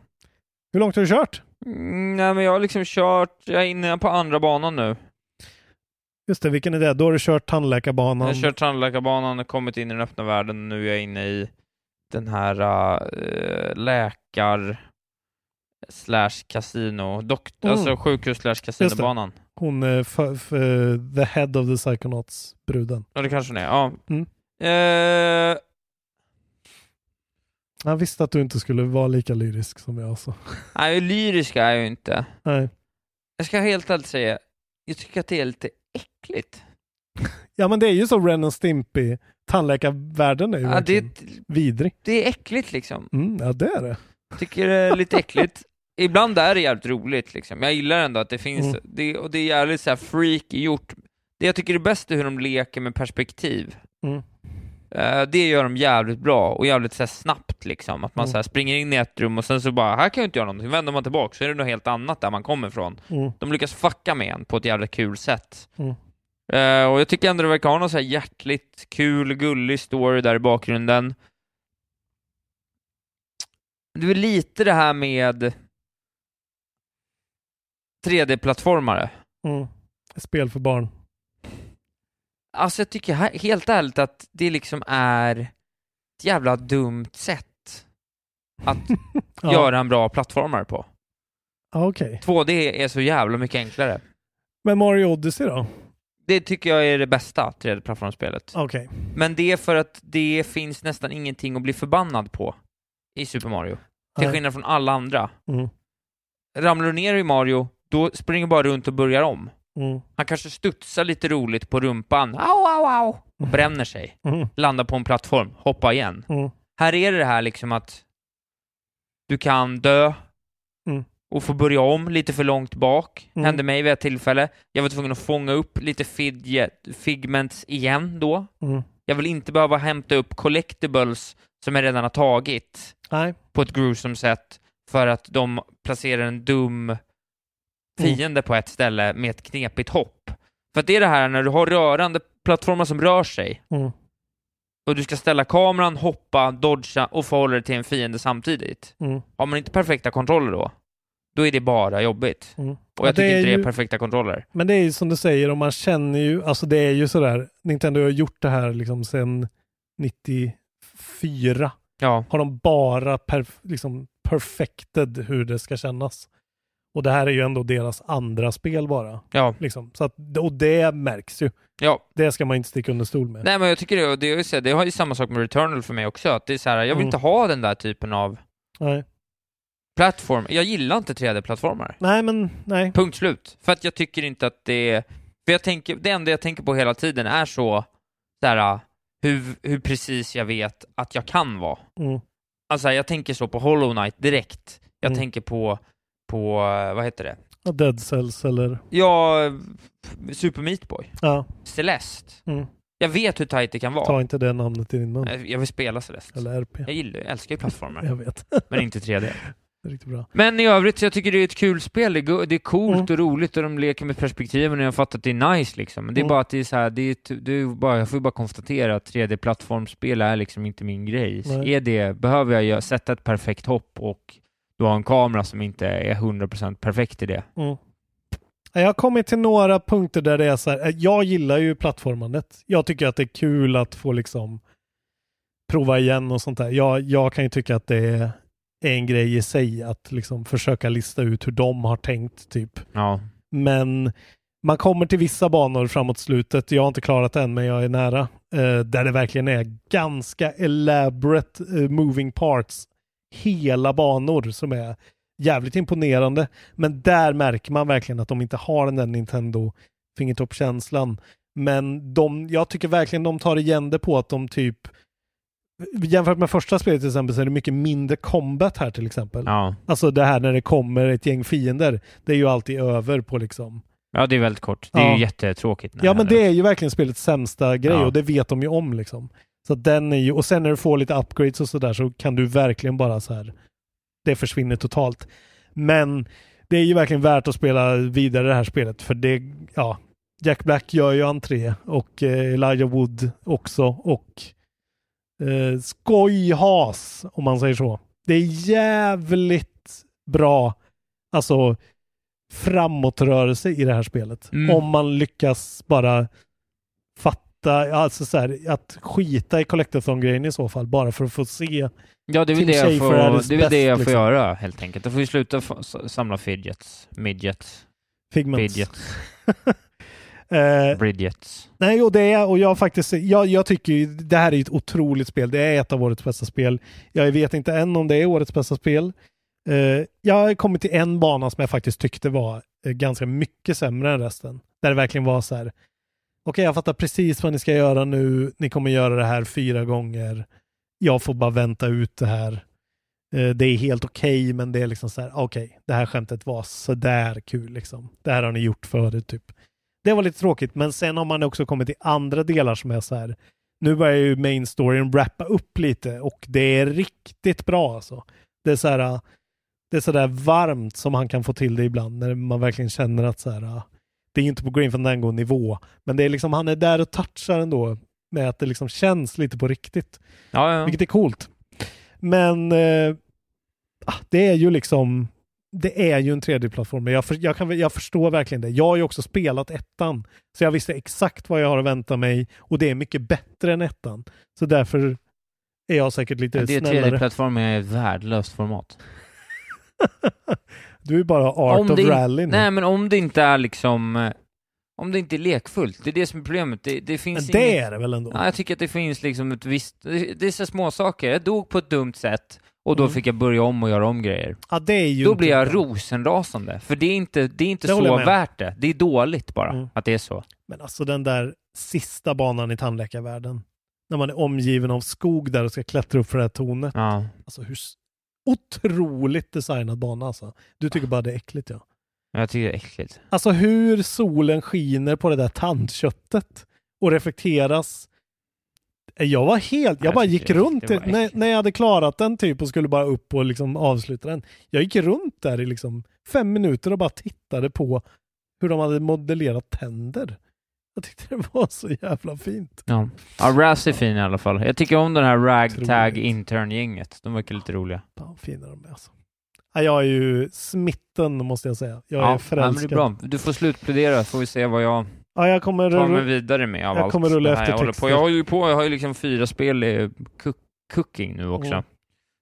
Hur långt har du kört?
Mm, nej, men jag har liksom kört, jag är inne på andra banan nu.
Just det, vilken är det? Då har du kört tandläkarbanan.
Jag har kört tandläkarbanan kommit in i den öppna världen. Nu är jag inne i den här äh, läkar slash kasino, dock,
Mm.
alltså sjukhus slash kasinobanan.
Hon är the head of the Psychonauts, bruden.
Ja, det kanske den är. Ja.
Mm.
Eh,
Jag visste att du inte skulle vara lika lyrisk som jag. Så.
nej, lyrisk är jag ju inte.
Nej.
Jag ska helt ärligt säga, jag tycker att det är lite äckligt.
Ja men det är ju så Ren och Stimpy. Tandläkarvärlden är ju
Ja, det,
vidrig.
det är äckligt liksom.
Mm, ja det är det.
Tycker det är lite äckligt. Ibland är det jävligt roligt liksom. Jag gillar ändå att det finns,
Mm.
det, och det är jävligt så här freaky gjort. Det jag tycker är bäst är hur de leker med perspektiv.
Mm.
Eh, det gör de jävligt bra och jävligt så snabbt liksom. Att man
Mm.
så springer in i ett rum och sen så bara, här kan jag inte göra någonting. Vänder man tillbaka så är det något helt annat där man kommer ifrån.
Mm.
De lyckas fucka med en på ett jävligt kul sätt.
Mm.
Eh, och jag tycker ändå det verkar ha någon så här hjärtligt, kul, gullig story där i bakgrunden. Det är lite det här med 3D-plattformare.
Mm. Spel för barn.
Alltså jag tycker he- helt ärligt att det liksom är ett jävla dumt sätt att [laughs]
Ja.
göra en bra plattformare på.
Okej.
2D är så jävla mycket enklare.
Men Mario Odyssey då?
Det tycker jag är det bästa 3D-plattformsspelet.
Okej.
Men det är för att det finns nästan ingenting att bli förbannad på i Super Mario. Till skillnad från alla andra.
Mm.
Ramlar du ner i Mario, då springer du bara runt och börjar om.
Mm.
Han kanske studsar lite roligt på rumpan, au, au, au, och bränner sig.
Mm.
Landar på en plattform, hoppa igen.
Mm.
Här är det det här liksom att du kan dö
Mm.
Och få börja om lite för långt bak.
Mm.
Hände mig vid ett tillfälle. Jag var tvungen att fånga upp lite fidget, figments igen då.
Mm.
Jag vill inte behöva hämta upp collectibles som jag redan har tagit
Nej.
på ett gruesome sätt för att de placerar en dum fiende på ett ställe med ett knepigt hopp. För att det är det här när du har rörande plattformar som rör sig
Mm.
och du ska ställa kameran, hoppa, dodga och förhålla dig till en fiende samtidigt.
Mm.
Har man inte perfekta kontroller då, då är det bara jobbigt.
Mm.
Och
Ja,
jag tycker
det
inte det är
ju-
perfekta kontroller.
Men det är ju som du säger, och man känner ju, alltså det är ju sådär, Nintendo har gjort det här liksom sedan 94.
Ja.
Har de bara perf- liksom perfected hur det ska kännas. Och det här är ju ändå deras andra spel bara.
Ja.
Liksom. Så att, och det märks ju.
Ja.
Det ska man inte sticka under stol med.
Nej men jag tycker det, och det, är ju så- det har ju samma sak med Returnal för mig också, att det är så här, jag vill
Mm.
inte ha den där typen av
Nej.
Plattform. Jag gillar inte 3D-plattformar.
nej, men nej.
Punkt slut. För att jag tycker inte att det är... För jag tänker, det enda jag tänker på hela tiden är så, här, hur, hur precis jag vet att jag kan vara.
Mm.
Alltså jag tänker så på Hollow Knight direkt. Jag
Mm.
tänker på, på, vad heter det?
Dead Cells eller...
Ja, Super Meat Boy.
Ja.
Celeste.
Mm.
Jag vet hur tight det kan vara.
Ta inte det namnet i din mun.
Jag jag vill spela Celeste.
Eller RP.
Jag gillar, jag älskar ju plattformar.
Jag vet.
men inte 3D. [laughs]
Riktigt bra.
Men i övrigt, så jag tycker det är ett kul spel. Det är, det är coolt
Mm.
och roligt och de leker med perspektiven och jag har fattat att det är nice liksom. Men det är
Mm.
bara att det är så här, det är, det är bara, jag får ju bara konstatera att 3D-plattformsspel är liksom inte min grej. Är det, behöver jag sätta ett perfekt hopp och du har en kamera som inte är 100% perfekt i det.
Mm. Jag har kommit till några punkter där det är så här, eh, jag gillar ju plattformandet. Jag tycker att det är kul att få liksom prova igen och sånt där. Jag, jag kan ju tycka att det är är en grej i sig att liksom försöka lista ut hur de har tänkt typ.
Ja.
Men man kommer till vissa banor framåt slutet, jag har inte klarat än men jag är nära, eh, där det verkligen är ganska elaborate eh, moving parts. Hela banor som är jävligt imponerande. Men där märker man verkligen att de inte har den där Nintendo fingertoppkänslan. Men de, jag tycker verkligen de tar igen det på att de typ Jämfört med första spelet till exempel så är det mycket mindre combat här till exempel.
Ja.
Alltså det här när det kommer ett gäng fiender. Det är ju alltid över på liksom.
Ja, det är väldigt kort. Det är
Ja.
ju jättetråkigt.
Ja men det är ju verkligen spelets sämsta grej
Ja.
och det vet de ju om liksom. Så den är ju, och sen när du får lite upgrades och sådär så kan du verkligen bara så här. Det försvinner totalt. Men det är ju verkligen värt att spela vidare det här spelet för det, ja. Jack Black gör ju entré och eh, Elijah Wood också och eh, skojhas om man säger så. Det är jävligt bra, alltså framåtrörelse i det här spelet.
Mm.
Om man lyckas bara fatta, alltså så här, att skita i Collectathon-grejen i så fall, bara för att få se
Ja, det är väl det jag får, det är det jag får
liksom.
göra helt enkelt. Jag får ju sluta samla fidgets, midgets,
Figments.
fidgets, [laughs]
Eh,
bridgets.
Nej, och det är, och jag faktiskt, jag, jag tycker ju, det här är ett otroligt spel. Det är ett av årets bästa spel. Jag vet inte än om det är årets bästa spel. Eh, jag har kommit till en bana som jag faktiskt tyckte var eh, ganska mycket sämre än resten. Där det verkligen var så här, okej jag fattar precis vad ni ska göra nu, ni kommer göra det här fyra gånger. Jag får bara vänta ut det här. Eh, det är helt okej, men det är liksom så här, okej, det här skämtet var sådär kul liksom. Det här har ni gjort förut typ. Det var lite tråkigt, men sen har man också kommit till andra delar som är så här. Nu börjar ju main storyn wrappa upp lite och det är riktigt bra alltså. Det är så här, det är så där varmt som han kan få till det ibland när man verkligen känner att så här, det är inte på Green Fandango nivå, men det är liksom, han är där och touchar ändå med att det liksom känns lite på riktigt.
Ja, ja.
Vilket är coolt. Men eh, ah, det är ju liksom det är ju en 3D-plattform. Jag, för, jag, kan, jag förstår verkligen det. Jag har ju också spelat ettan. Så jag visste exakt vad jag har att vänta mig och det är mycket bättre än ettan. Så därför är jag säkert lite
Ja, det är
snällare.
3D-plattform är ett värdelöst format. [laughs]
Du är bara art
Om
of
det in-
rally nu.
Nej, men om det inte är liksom... eh, Om det inte är lekfullt, det är det som är problemet. Det, det
Men
finns
det
inget-
är det väl ändå?
Ja, jag tycker att det finns liksom ett visst... Det, det är så små saker. Jag dog på ett dumt sätt och då
Mm.
fick jag börja om och göra om grejer.
Ja, det är ju
Då blir jag
bra.
rosenrasande. För det är inte, det är inte
Det
så värt det. Det är dåligt bara,
Mm.
att det är så.
Men alltså den där sista banan i tandläkarvärlden. När man är omgiven av skog där och ska klättra upp för det här tornet.
Ja.
Alltså hur otroligt designad bana alltså. Du tycker bara det är äckligt ja.
Jag tycker det är äckligt.
Alltså hur solen skiner på det där tandköttet och reflekteras. Jag var helt, jag bara gick runt
det
när, när jag hade klarat den typ och skulle bara upp och liksom avsluta den. Jag gick runt där i liksom fem minuter och bara tittade på hur de hade modellerat tänder. Jag tyckte det [laughs] var så jävla fint.
Ja. ja, Raz är fin i alla fall. Jag tycker om den här ragtag intern-gänget. De verkar lite roliga.
Fan fina de är alltså. Ja, jag är ju smitten måste jag säga. Jag
ja,
är
ja, men det
förälskad.
är bra. Du får slutplädera, får vi se vad jag
Ja, jag kommer
tar mig vidare med av
jag
allt
kommer rulla
det här
efter
jag håller på. Jag håller ju på, jag har ju liksom fyra spel i cook cooking nu också.
Mm.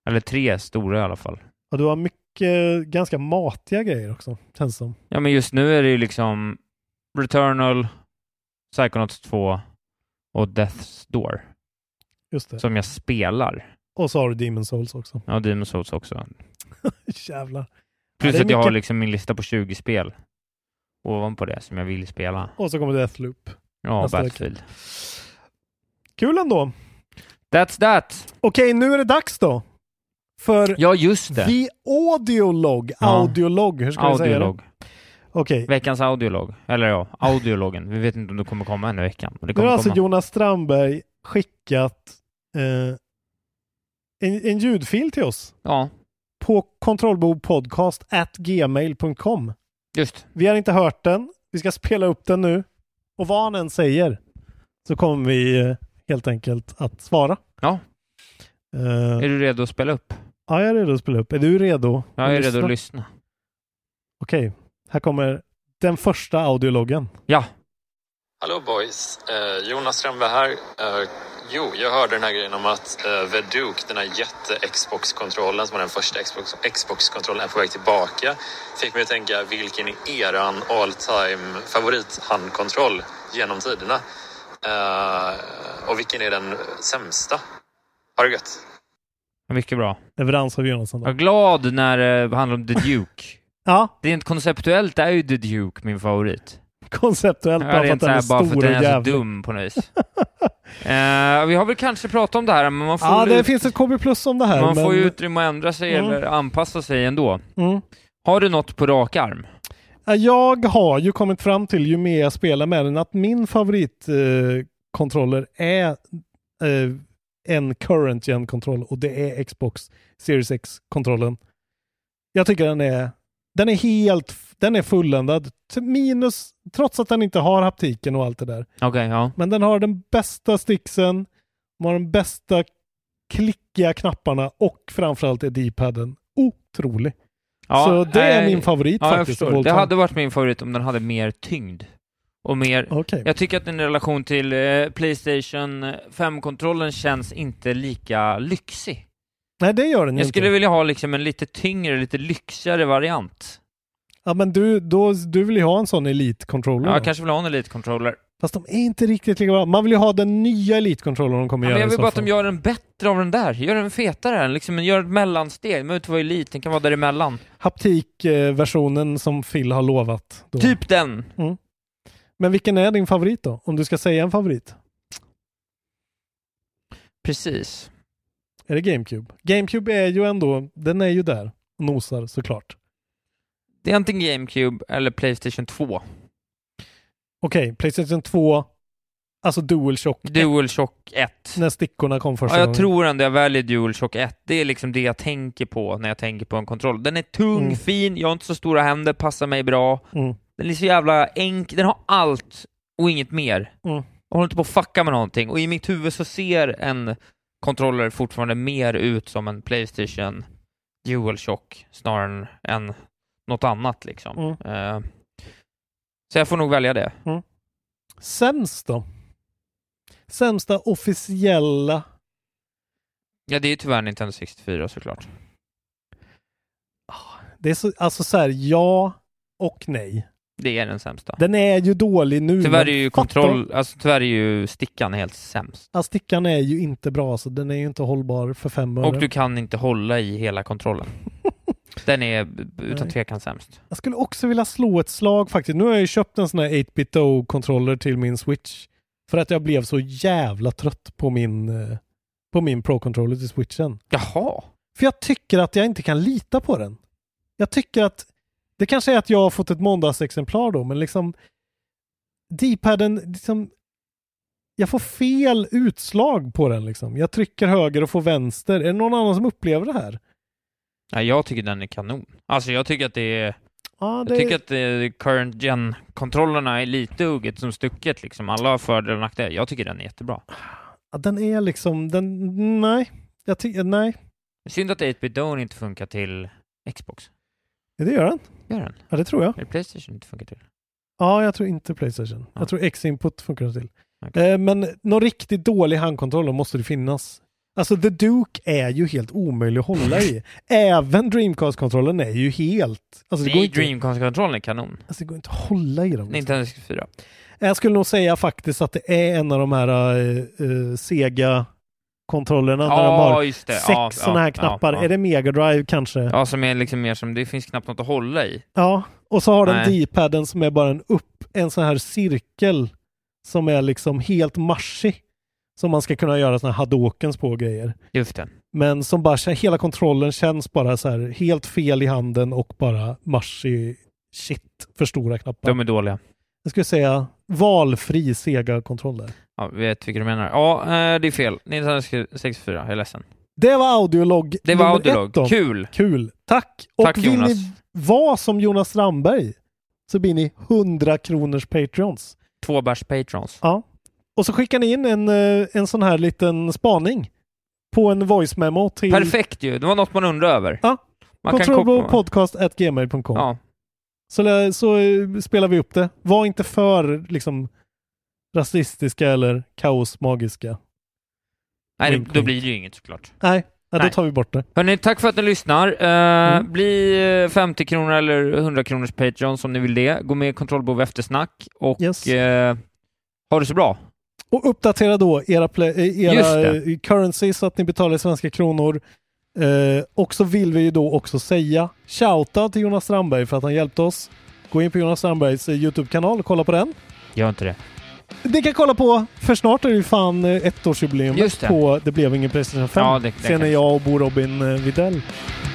Eller tre stora i alla fall.
Ja, du har mycket ganska matiga grejer också, känns som.
Ja, men just nu är det ju liksom Returnal, Psychonauts 2 och Death's Door
Just det.
som jag spelar.
Och så har du Demon Souls också.
Ja, Demon's Souls också. [laughs]
Jävlar.
Plus
är
att jag har
mycket-
liksom min lista på 20 spel ovanpå det som jag vill spela.
Och så kommer Deathloop.
Ja,
nästa vecka.
Battlefield.
Kul ändå.
That's that!
Okej, nu är det dags då. För
Ja, just det.
The Audiolog.
Ja.
Audiolog, hur ska vi säga det?
Audiolog.
Okej.
Veckans audiolog. Eller ja, audiologen. Vi vet inte om det kommer komma än i veckan.
Nu har alltså
komma.
Jonas Strandberg skickat eh, en, en ljudfil till oss.
Ja,
På kontrollbordpodcast at gmail.com.
just.
Vi har inte hört den. Vi ska spela upp den nu. Och vad han än säger så kommer vi eh, helt enkelt att svara.
Ja.
Eh,
Är du redo att spela upp?
ja, jag är redo att spela upp. Är du redo?
Jag är redo att lyssna.
Okej, här kommer den första audiologgen.
Ja.
Hallå boys! Eh, Jonas Strömberg här. Eh, jo, jag hörde den här grejen om att eh, Veduk, den här jätte-Xbox-kontrollen som var den första Xbox- Xbox-kontrollen, är på väg tillbaka. Fick mig att tänka, vilken är eran all time favorit-handkontroll genom tiderna? Eh, och vilken är den sämsta? Ha det gött!
Mycket bra.
Leverans av Jonasson.
Jag är glad när det handlar om The Duke. [laughs]
Ja.
Rent konceptuellt är ju The Duke min favorit.
Konceptuellt
Ja,
bara för att den är
så här, bara för
stor
att
och
den är så
jävlig.
dum på något vis. [laughs] Eh, vi har väl kanske pratat om det här, men man får,
Ja, det
ut,
finns ett KB plus om det här.
man får
men-
ju utrymme att ändra sig
Mm.
eller anpassa sig ändå.
Mm.
Har du något på rak arm?
Ja, Jag har ju kommit fram till, ju mer jag spelar med den, att min favoritkontroller eh, är eh, en current gen kontroll och det är Xbox Series X-kontrollen. Jag tycker den är, den är helt, den är fulländad. Minus, trots att den inte har haptiken och allt det där.
Okej, ja.
Men den har den bästa sticksen, den har de bästa klickiga knapparna och framförallt är D-paden otrolig. Så det är
eh,
min favorit
ja,
faktiskt.
Det hade varit min favorit om den hade mer tyngd. Och mer...
Okej.
Jag tycker att den i relation till eh, Playstation 5-kontrollen känns inte lika lyxig.
Nej, det gör den
Jag
inte.
skulle vilja ha liksom en lite tyngre, lite lyxigare variant.
Ja, men du, då, du vill ju ha en sån Elite-controller.
Ja, jag kanske vill ha en Elite-controller.
Fast de är inte riktigt lika bra. Man vill ju ha den nya Elite-controllern de kommer
Ja, men
göra
jag
i
vill bara att de gör en bättre av den där. Gör den fetare, liksom, gör ett mellansteg. Den behöver inte vara Elite, den kan vara däremellan.
Haptik-versionen som Phil har lovat. Då.
Typ den.
Mm. Men vilken är din favorit då? Om du ska säga en favorit?
Precis.
Är det GameCube? GameCube är ju ändå, den är ju där och nosar såklart.
Det är antingen GameCube eller Playstation 2.
Okej, Playstation 2, alltså DualShock
DualShock 1.
när stickorna kom första
Ja, jag
gången.
tror ändå jag väljer DualShock 1. Det är liksom det jag tänker på när jag tänker på en kontroll. Den är tung,
Mm.
fin, jag har inte så stora händer, passar mig bra.
Mm.
Den är så jävla enkel, den har allt och inget mer.
Mm.
Jag håller inte på att fucka med någonting. Och i mitt huvud så ser en controller fortfarande mer ut som en Playstation DualShock snarare än något annat liksom.
Mm.
Eh, så jag får nog välja det.
Sämst då? Sämsta officiella
Ja, det är ju tyvärr Nintendo 64 såklart.
Det är så, alltså så här, ja och nej.
Det är den sämsta.
Den är ju dålig nu.
Tyvärr är ju kontroll, alltså tyvärr är ju stickan helt sämst.
Ja, stickan är ju inte bra, så den är ju inte hållbar för fem öre.
Och du kan inte hålla i hela kontrollen. [laughs] Den är utan tvekan sämst.
Jag skulle också vilja slå ett slag faktiskt. Nu har jag ju köpt en sån här 8-bit-O-controller till min Switch. För att jag blev så jävla trött på min, eh, på min Pro-controller till Switchen.
Jaha.
För jag tycker att jag inte kan lita på den. Jag tycker att det kanske är att jag har fått ett måndagsexemplar då, men liksom D-paden, liksom jag får fel utslag på den liksom. Jag trycker höger och får vänster. Är det någon annan som upplever det här?
Ja, jag tycker den är kanon. Alltså jag tycker att det är... Jag
det-
tycker att det, current gen-kontrollerna är lite hugget som stucket liksom. Alla har fördelar och nackdelar. Jag tycker den är jättebra.
Ja, den är liksom, den, nej. Jag tycker, nej.
Synd att 8-bit Dawn inte funkar till Xbox.
Ja, det gör den.
Gör den?
Ja, det tror jag.
Eller Playstation inte funkar till?
Ja, jag tror inte Playstation. Jag tror X-input funkar till. Eh, men någon riktigt dålig handkontroll måste det finnas. Alltså The Duke är ju helt omöjlig att hålla i. [laughs] Även Dreamcast-kontrollen är ju helt... Alltså det
Nej,
inte,
Dreamcast-kontrollen är kanon.
alltså det går inte att hålla i dem.
Nintendo 64.
Jag skulle nog säga faktiskt att det är en av de här uh, Sega-kontrollerna.
Ja,
när de har sex
Ja,
sådana här
ja,
knappar.
ja.
Är det Mega Drive kanske?
Ja, som är liksom mer som, det finns knappt något att hålla i.
Ja, och så har den. D-paden som är bara en upp, en sån här cirkel som är liksom helt marsig. Som man ska kunna göra såna här hadokens på grejer.
Just det.
Men som bara, hela kontrollen känns bara så här helt fel i handen och bara marsig shit för stora knappar.
De är dåliga.
Jag skulle säga valfri Sega-kontroll där.
Ja, vet vilka du menar. Ja, eh, det är fel. Nintendo 64, jag är ledsen.
Det var audiolog
Det var audiolog.
ett då.
Kul.
Kul. Tack! Och
Tack,
vill
Jonas.
ni vara som Jonas Strandberg så blir ni 100 kronors Patreons.
Två bärs patrons.
Ja. Och så skickar ni in en, eh, en sån här liten spaning på en voice memo till
Perfekt ju. Det var något man undrar över.
Ja.
Man Ja.
så, så eh, spelar vi upp det. Var inte för liksom rasistiska eller kaosmagiska.
Nej, det,
Wink,
då
wink.
blir det ju inget såklart.
Nej, ja, då
Nej.
tar vi bort det.
Hörni, tack för att ni lyssnar. Eh,
Mm.
Bli eh, 50 kronor eller 100 kronors Patreon om ni vill det. Gå med i Kontrollbehov Eftersnack och
Yes.
eh, ha det så bra.
Och uppdatera då era, eh, era eh, currency så att ni betalar i svenska kronor. Eh, och så vill vi ju då också säga shoutout till Jonas Strandberg för att han hjälpte oss. Gå in på Jonas Strandbergs eh, YouTube-kanal och kolla på den.
Gör inte det.
Ni kan kolla på, för snart är det ju fan eh, ettårsjubileum
Just det.
på Det blev ingen Playstation 5.
Ja, det- det
Sen när jag och Bo Robin eh, Videll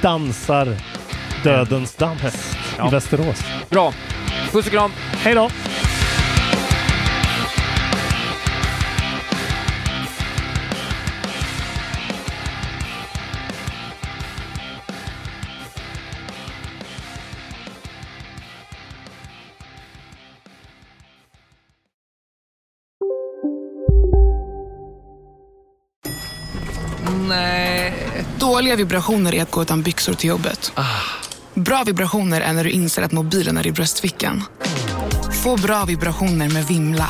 dansar dödens dans
Ja.
i Västerås.
Bra. Puss och kram.
Hej då!
Nej. Dåliga vibrationer är att gå utan byxor till jobbet. Bra vibrationer är när du inser att mobilen är i bröstfickan. Få bra vibrationer med Vimla.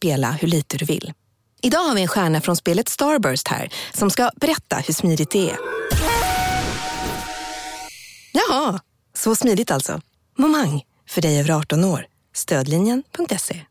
spela hur lite du vill. Idag har vi en stjärna från spelet Starburst här som ska berätta hur smidigt det är. Jaha, så smidigt alltså. Momang, för dig över 18 år. Stödlinjen.se.